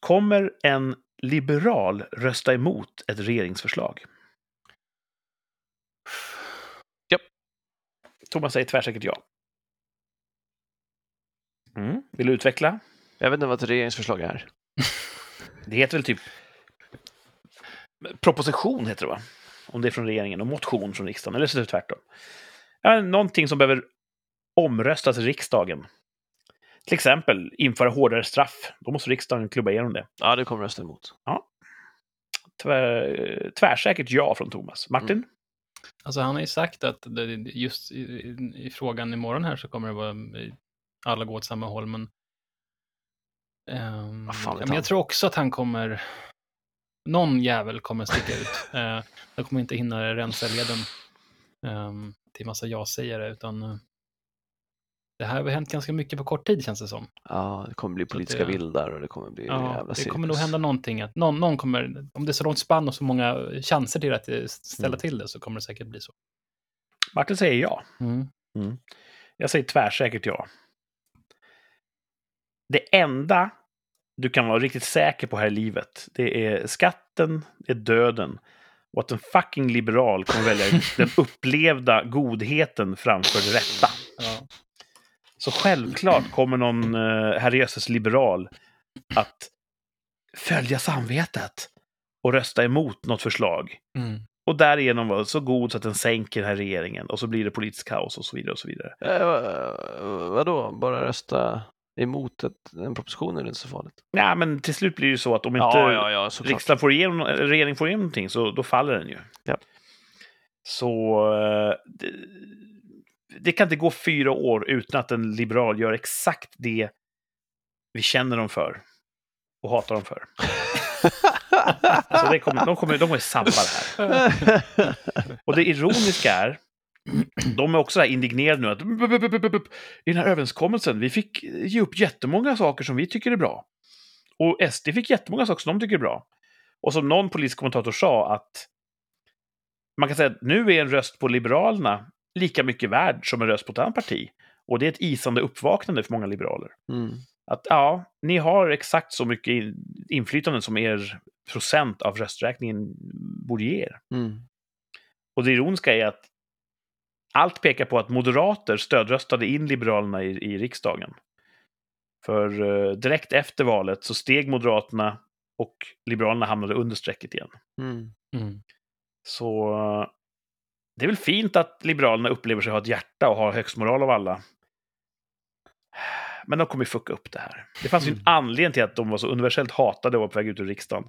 kommer en liberal rösta emot ett regeringsförslag. Thomas säger tvärsäkert ja. Mm. Vill du utveckla? Jag vet inte vad ett regeringsförslag är. Det heter väl typ proposition, heter det va? Om det är från regeringen, och motion från riksdagen, eller så är det tvärtom. Ja, någonting som behöver omröstas i riksdagen. Till exempel införa hårdare straff. Då måste riksdagen klubba igenom det. Ja, det kommer rösta emot. Tvär, tvärsäkert ja från Thomas. Martin? Alltså han har ju sagt att just i, i, i frågan imorgon här så kommer det vara alla gå åt samma håll, men... vet ja, men jag tror också att han kommer... Någon jävel kommer sticka ut. Uh, de kommer inte hinna rensa leden um, till massa ja-sägare, utan... eh, det här har hänt ganska mycket på kort tid, känns det som. Ja, det kommer bli politiska det- vildar och det kommer bli Ja, jävla det kommer nog hända någonting. Att någon, någon kommer, om det är så långt spann och så många chanser till att eh, ställa Mm. till det så kommer det säkert bli så. Martin säger ja. Mm. Jag säger tvärsäkert ja. Det enda du kan vara riktigt säker på här i livet, det är skatten, det är döden och att en fucking liberal kommer välja den upplevda godheten framför det rätta. Ja. Så självklart kommer någon uh, herrejösses liberal att följa samvetet och rösta emot något förslag. Mm. Och därigenom vara så god så att den sänker den här regeringen och så blir det politiskt kaos och så vidare. och så vidare. Eh, va- vadå, bara rösta emot ett, en proposition är det inte så farligt. Ja, men till slut blir det ju så att om inte Ja, ja, ja, riksdagen får igenom, regeringen får igenom någonting så då faller den ju. Ja. Så eh, det, det kan inte gå fyra år utan att en liberal gör exakt det vi känner dem för och hatar dem för. Så det kommer, de, kommer, de kommer sabba det här. Och det ironiska är, de är också så här indignerade nu att "Bup, bup, bup, bup, bup, i den här överenskommelsen, vi fick ge upp jättemånga saker som vi tycker är bra. Och SD fick jättemånga saker som de tycker är bra. Och som någon politisk kommentator sa att man kan säga att nu är en röst på Liberalerna lika mycket värd som en röst på ett annat parti. Och det är ett isande uppvaknande för många liberaler. Mm. Att ja, ni har exakt så mycket in- inflytande som er procent av rösträkningen borde ge er. Mm. Och det ironiska är att allt pekar på att moderater stödröstade in Liberalerna i, i riksdagen. För eh, direkt efter valet så steg Moderaterna och Liberalerna hamnade under strecket igen. Mm. Mm. Så eh, det är väl fint att Liberalerna upplever sig ha ett hjärta och har högst moral av alla. Men de kommer ju fucka upp det här. Det fanns ju en Mm. anledning till att de var så universellt hatade och var på väg ut ur riksdagen.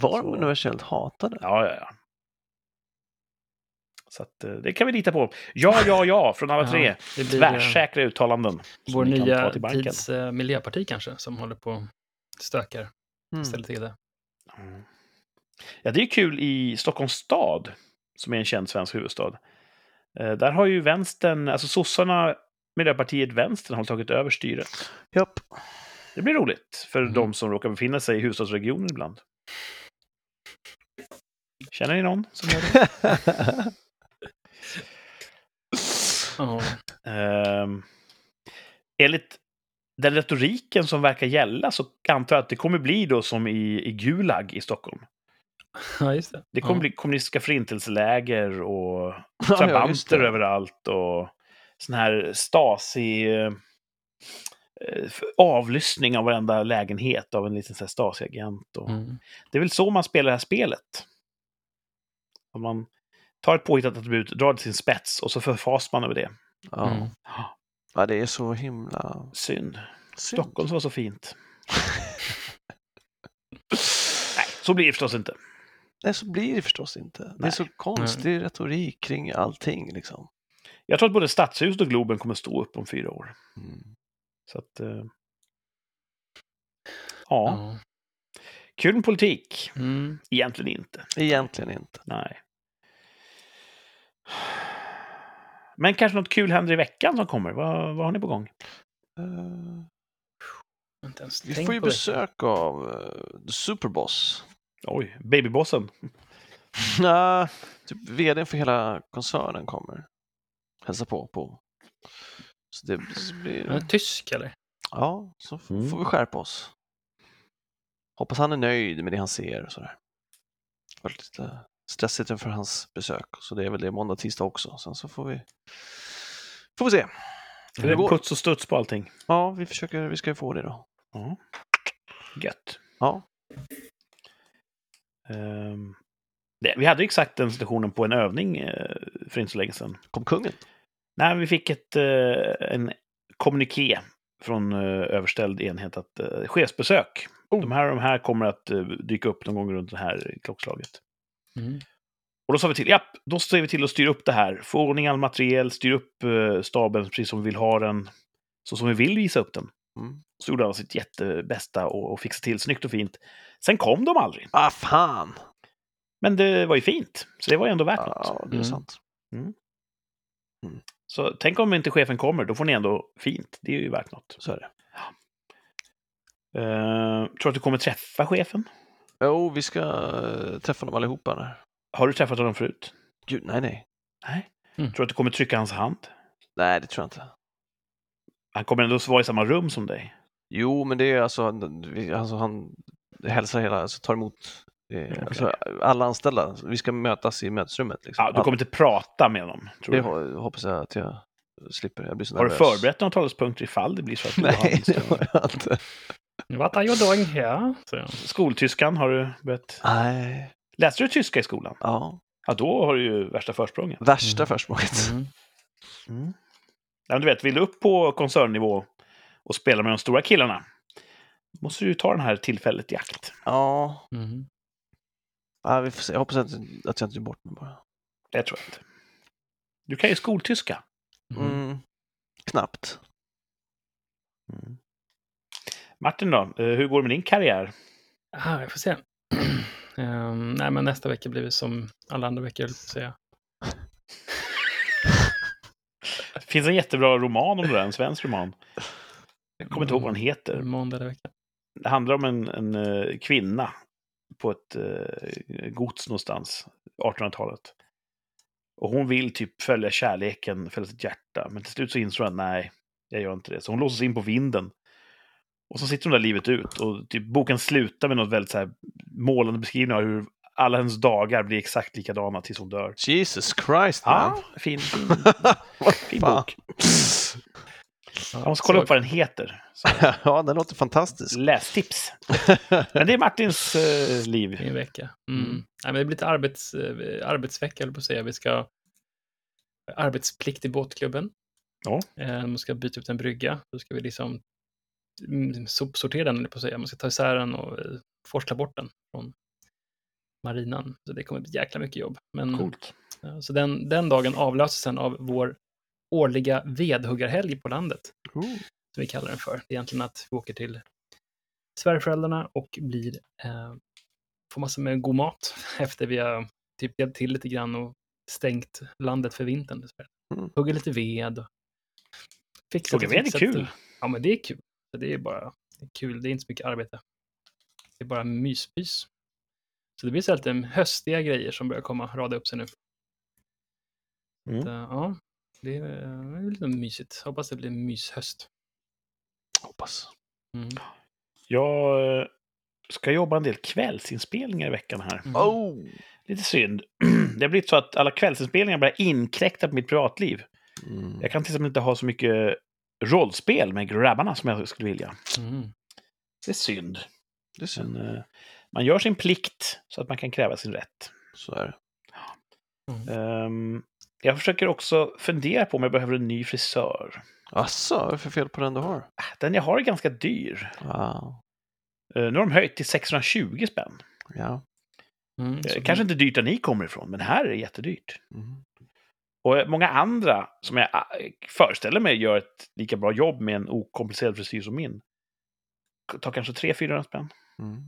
Var de Så- universellt hatade? Ja, ja, ja. Så att, eh, det kan vi lita på. Ja, ja, ja, från alla Ja, tre. eh, Tvärsäkra uttalanden. vår nya tids eh, miljöparti kanske, som håller på och stökar, Mm. ställer till det. Mm. Ja, det är kul i Stockholms stad, som är en känd svensk huvudstad. Eh, där har ju vänstern, alltså sossarna, Miljöpartiet, vänstern har tagit över styret. Japp. Det blir roligt för Mm. de som råkar befinna sig i huvudstadsregionen ibland. Känner ni någon som gör det? Ja. Ehm, enligt den retoriken som verkar gälla så antar jag att det kommer bli då som i, i Gulag i Stockholm. ja, just det. Det kommer ja. bli kommunistiska förintelseläger och Ja, trabanter det. överallt och sån här Stasi... eh, avlyssning av varenda lägenhet av en liten Stasi-agent. Och... Mm. Det är väl så man spelar det här spelet. Om man tar ett påhittat attribut, drar det till sin spets och så förfasar man över det. Ja. Mm. ja, det är så himla Synd. synd. Stockholm som var så fint. Nej, så blir det förstås inte. nej, så blir det förstås inte. Det är Nej. så konstig retorik kring allting liksom. Jag tror att både Stadshuset och Globen kommer stå upp om fyra år. Mm. Så att... Eh, ja, Ja. kul med politik. Mm. Egentligen inte. Egentligen inte. Nej. Men kanske något kul händer i veckan som kommer. Vad, vad har ni på gång? Ens vi får ju på det. besök av uh, The Superboss. Oj, babybossen. Nej, typ vdn för hela koncernen kommer hälsa på. på. Så det blir... Han är tysk eller? Ja, så Mm. får vi skärpa oss. Hoppas han är nöjd med det han ser och sådär. Det var lite stressigt inför hans besök, så det är väl det måndag, tisdag också. Sen så får vi, får vi se. Det är puts och studs på allting. Ja, vi försöker, vi ska få det då. Ja. Gött. Ja, Ehm, det, vi hade ju exakt den situationen på en övning eh, för inte så länge sedan. kom kungen. Nej, vi fick ett, eh, en kommuniké från eh, överställd enhet att chefsbesök. Oh. De här och de här kommer att dyka upp någon gång runt det här klockslaget. Mm. Och då sa vi till, ja, då ser vi till att styra upp det här. Få ordning all materiel, styr upp eh, staben precis som vi vill ha den. Så som vi vill visa upp den. Mm. Så gjorde han sitt jättebästa och, och fixade till snyggt och fint. Sen kom de aldrig. Ah, fan! Men det var ju fint. Så det var ju ändå värt något. Ja, det är Mm. sant. Så tänk om inte chefen kommer, då får ni ändå fint. Det är ju värt något. Så är det. Uh, tror du att du kommer träffa chefen? Jo, vi ska eh, träffa dem allihopa. Där. Har du träffat honom förut? Gud, nej, nej. Nej. Mm. Tror du att du kommer trycka hans hand? Nej, det tror jag inte. Han kommer ändå vara i samma rum som dig. Jo, men det är alltså, alltså han hälsar hela, alltså tar emot eh, Okej. alltså, alla anställda. Vi ska mötas i mötesrummet. Liksom. Ja, du kommer inte prata med honom, tror Det du? ho- hoppas jag att jag slipper. Jag blir så Har du nervös. förberett några talespunkter ifall det blir så att du har Nej, en det har jag inte. What are you doing here? han. Skoltyskan har du börjat... Nej, Läste du tyska i skolan? ja. Ja, då har du ju värsta försprånget. Värsta Mm. försprånget. Mm. Mm. Ja, men du vet, vill du upp på koncernnivå och spela med de stora killarna, måste du ju ta den här tillfället i akt. Ja, Mm. ja, vi får se. Jag hoppas att, att jag inte gör bort mig bara. Det tror jag inte. Du kan ju skoltyska. Mm. Mm. Knappt. Mm. Martin då, Eh, hur går det med din karriär? Ah, jag får se. Ehm, nej, men nästa vecka blir det som alla andra veckor, säga. Det finns en jättebra roman om det där, en svensk roman. Jag kommer inte ihåg vad den heter. Måndag eller vecka. Det handlar om en, en eh, kvinna på ett eh, gods någonstans, 1800-talet. Och hon vill typ följa kärleken, följa sitt hjärta. Men till slut så inser hon att nej, jag gör inte det. Så hon låses in på vinden. Och så sitter hon där livet ut. Och typ, boken slutar med något väldigt så här, målande beskrivning av hur alla hennes dagar blir exakt likadana tills hon dör. Jesus Christ, Ja, man. fin, fin, fin bok. Ja, Jag måste kolla upp vad den heter. Så, ja, den låter fantastisk. lästips. Men det är Martins eh, liv. i en vecka. Mm. Mm. Nej, men det blir lite arbets, eh, arbetsvecka, eller på att säga. Vi ska arbetsplikt i båtklubben. Ja. Eh, Man ska byta ut en brygga. Då ska vi liksom sopsortera den, eller på att säga. Man ska ta isär den och eh, forsla bort den från marinan. Så det kommer bli jäkla mycket jobb. Men, Coolt. ja, så den, den dagen avlöses sen av vår årliga vedhuggarhelg på landet. Ooh. som vi kallar den för. Det är egentligen att vi åker till svärföräldrarna och blir, eh, får massor med god mat efter vi har typ hjälpt till lite grann och stängt landet för vintern. Mm. Hugger lite ved och fixat Hugga ved är kul. Ja, men det är kul. Så det är bara det är kul. Det är inte så mycket arbete. Det är bara myspys. Så det blir så lite höstiga grejer som börjar komma, rada upp sig nu. Mm. Så, ja, det är, det är lite mysigt. Hoppas det blir myshöst. Hoppas. Mm. Jag eh, ska jobba en del kvällsinspelningar i veckan här. Mm. Oh! Lite synd. Det har blivit så att alla kvällsinspelningar börjar inkräkta på mitt privatliv. Mm. Jag kan till exempel inte ha så mycket rollspel med grabbarna som jag skulle vilja. Mm. Det är synd. Det är synd. Men, eh, man gör sin plikt så att man kan kräva sin rätt. Så är det. Ehm, jag försöker också fundera på om jag behöver en ny frisör. Asså, vad är det för fel på den du har? Den jag har är ganska dyr. Wow. Eh, nu har de höjt till 620 spänn. Ja. Mm, Eh, Kanske inte dyrt där ni kommer ifrån, men här är det jättedyrt. Mm. Och många andra som jag eh, föreställer mig gör ett lika bra jobb med en okomplicerad frisyr som min. Tar kanske 300-400 spänn. Mm.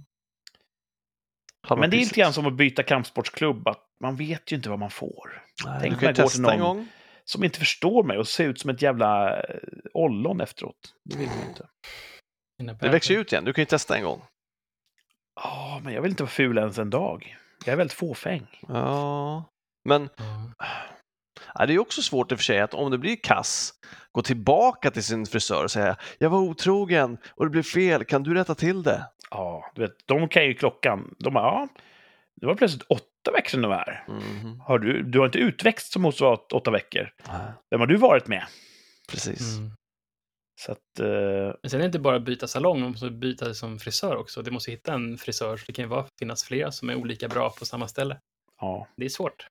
Men det är lite grann som att byta kampsportsklubb, att man vet ju inte vad man får. Nej, Tänk du om kan jag ju går till testa en någon- gång. Som inte förstår mig och ser ut som ett jävla eh, ollon efteråt. Det vill man inte. Det växer ju ut igen, du kan ju testa en gång. Ja, men jag vill inte vara ful ens en dag. Jag är väldigt fåfäng. Ja, men Ja. Ja, det är också svårt i och för sig att om det blir kass, gå tillbaka till sin frisör och säga jag var otrogen och det blev fel, kan du rätta till det? Ja, du vet, de kan ju klockan. De bara, ja, det var plötsligt åtta veckor sedan du var här. Har du, du har inte utväxt som motsvarar åtta veckor. Nej, Vem har du varit med? Precis. Mm. Så att, eh, Men sen är det inte bara att byta salong, man måste byta som frisör också. Du måste hitta en frisör, så det kan ju vara, finnas flera som är olika bra på samma ställe. ja. Det är svårt.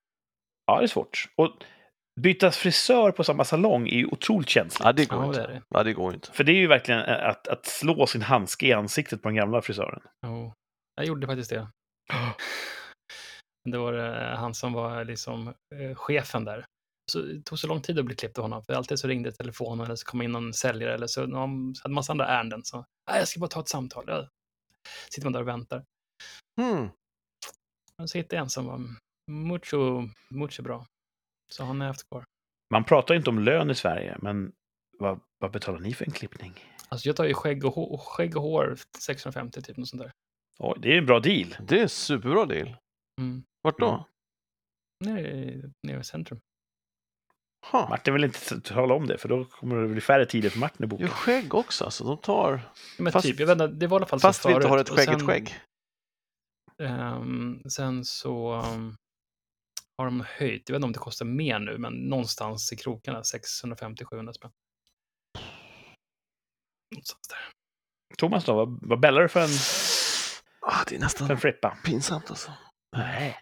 Ja, det är svårt. Och byta frisör på samma salong är ju otroligt känsligt. Ja, det går Ja, inte. det är det. Ja, det går inte. För det är ju verkligen att, att slå sin handske i ansiktet på den gamla frisören. Jo, jag gjorde faktiskt det. Det var eh, han som var liksom eh, chefen där. Så det tog så lång tid att bli klippt av honom, för alltid så ringde telefonen eller så kom in någon säljare eller så någon, så hade massa andra ärenden. Så, "Nej, jag ska bara ta ett samtal. Ja. Sitter man där och väntar. Hmm. Men så hittade jag en som var mucho, mucho bra. Så han jag haft kvar. Man pratar inte om lön i Sverige, men vad, vad betalar ni för en klippning? Alltså jag tar ju skägg och, hår, skägg och hår 650 typ, något sånt där. Oj, det är en bra deal. Det är en superbra deal. Mm. Vart då? Ja. Nere, i- nere i centrum. Ha. Martin vill inte tala om det, för då kommer det bli färre tider för Martin boka. Jag har skägg också, alltså. De tar... Ja, Men Fast- typ, jag vet inte, det var i alla fall Fast så vi inte har ett skäggigt sen- skägg. Ehm, sen så um, har de höjt, jag vet inte om det kostar mer nu, men någonstans i krokarna 650-700 spänn. Någonstans där. Thomas då, vad, vad bällar du för en, Ah, det är för nästan en frippa? pinsamt alltså. Nej.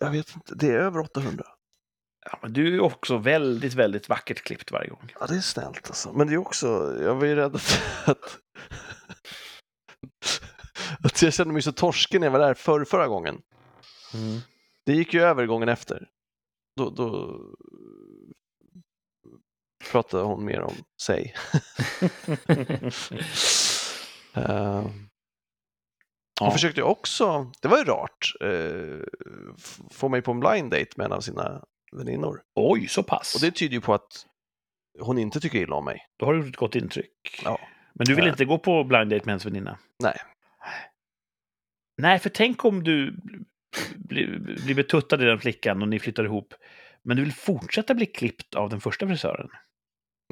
Jag vet inte, det är över 800. Ja, men du är också väldigt, väldigt vackert klippt varje gång. Ja, det är snällt alltså. Men det är också, jag var ju rädd att, att, att jag kände mig så torsken när jag var där för, förra gången. Mm. Det gick ju över gången efter. Då, då pratade hon mer om sig. Eh, Hon Ja. försökte också, det var ju rart, f- få mig på en blind date med en av sina väninnor. Oj, så pass. Och det tyder ju på att hon inte tycker illa om mig. Då har du gjort ett gott intryck. Ja. Men du vill Ja. inte gå på blind date med ens väninna? Nej. Nej, för tänk om du blir, blir betuttad i den flickan och ni flyttar ihop. Men du vill fortsätta bli klippt av den första frisören?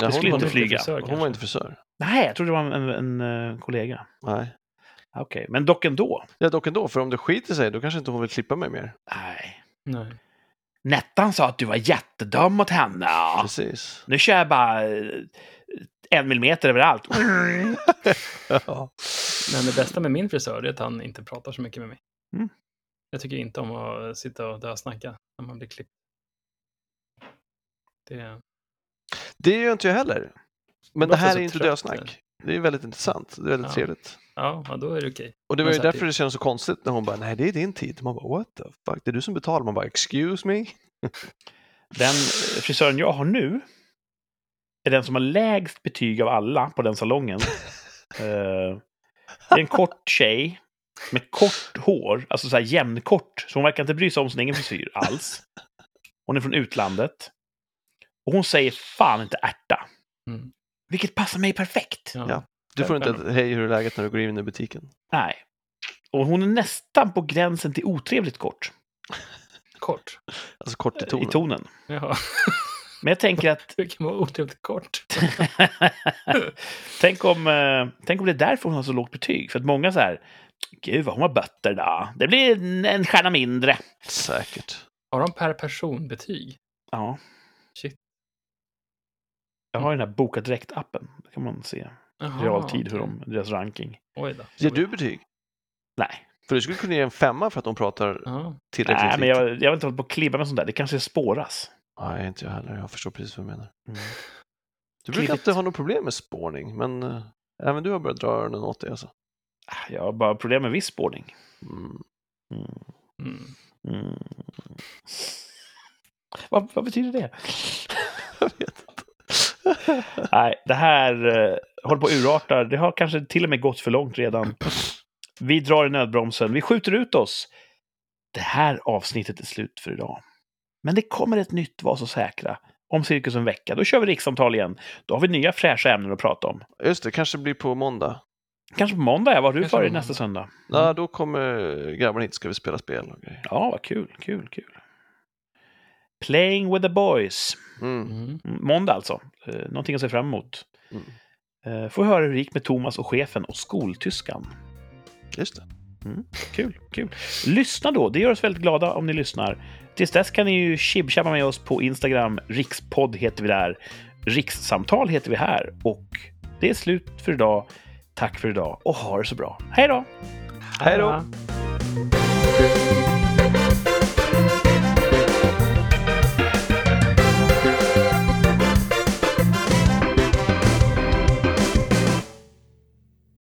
Ja, Det skulle inte flyga. frisör, hon var inte frisör. Nej, jag trodde det var en, en, en, eh, kollega. Nej. Okej, men dock ändå. Ja, dock ändå, för om det skiter sig då kanske inte hon vill klippa mig mer. Nej. Nej. Nettan sa att du var jättedum mot henne. Precis. Nu kör jag bara eh, en millimeter överallt. Ja. Men det bästa med min frisör är att han inte pratar så mycket med mig. Mm. Jag tycker inte om att sitta och dösnacka när man blir klippt. Det, Det gör inte jag heller. Men det för här är inte dösnack. Det är väldigt intressant. Det är väldigt Ja. trevligt. ja, ja, då är det okej. Och det var ju därför typ- det kändes så konstigt när hon bara, nej det är din tid. Man bara, what the fuck, det är du som betalar. Man bara, excuse me? Den frisören jag har nu är den som har lägst betyg av alla på den salongen. Eh, det är en kort tjej med kort hår, alltså så här jämnkort. Så hon verkar inte bry sig om sin egen frisyr alls. Hon är från utlandet. Och hon säger fan inte ärta. Mm. Vilket passar mig perfekt. Ja. Ja. Du får inte ett hej, hur är läget när du går in i butiken? Nej. Och hon är nästan på gränsen till otrevligt kort Kort. Alltså kort i eh, tonen. i tonen. Ja, Men jag tänker att det kan vara otrevligt kort. tänk, om, eh, tänk om det är därför hon har så lågt betyg. För att många så här, gud vad hon har bötter då. Det blir en, stjärna mindre. Säkert. Har de per person betyg? Ja. Shit. Jag har ju den här Boka Direkt-appen. Där kan man se Jaha, realtid hur de, deras ranking. Oj då. Ger du betyg? Nej, För du skulle kunna ge en femma för att de pratar Ja. tillräckligt Nej men jag, jag vill inte hålla på och klibba med sånt där. Det kanske spåras. Nej, inte jag heller. Jag förstår precis vad du menar. Mm. Du brukar Klibbigt. inte ha något problem med spårning, men uh, även du har börjat dra öronen åt det alltså. Jag har bara problem med viss spårning. Mm. Mm. Mm. Vad, vad betyder det? Jag vet inte. Nej, det här eh, håller på att urarta. Det har kanske till och med gått för långt redan. Vi drar i nödbromsen. Vi skjuter ut oss. Det här avsnittet är slut för idag. Men det kommer ett nytt Var så säkra om cirkus en vecka. Då kör vi rikssamtal igen. Då har vi nya fräscha ämnen att prata om. Just det, kanske blir på måndag. Kanske på måndag. Vad har du Kanske för dig nästa söndag? Ja, då kommer grabbarna hit ska vi spela spel och grejer. Ja, vad kul, kul, kul. Playing with the boys. Mm. Mm. Mm, Måndag alltså. Eh, någonting att se fram emot. Mm. Eh, får höra hur det gick med Thomas och chefen och skoltyskan. Just det. Kul, kul. Lyssna då, det gör oss väldigt glada om ni lyssnar. Tills dess kan ni ju chibchabba med oss på Instagram. Rikspodd heter vi där. Rikssamtal heter vi här. Och det är slut för idag. Tack för idag och ha det så bra. Hej då! Hej då!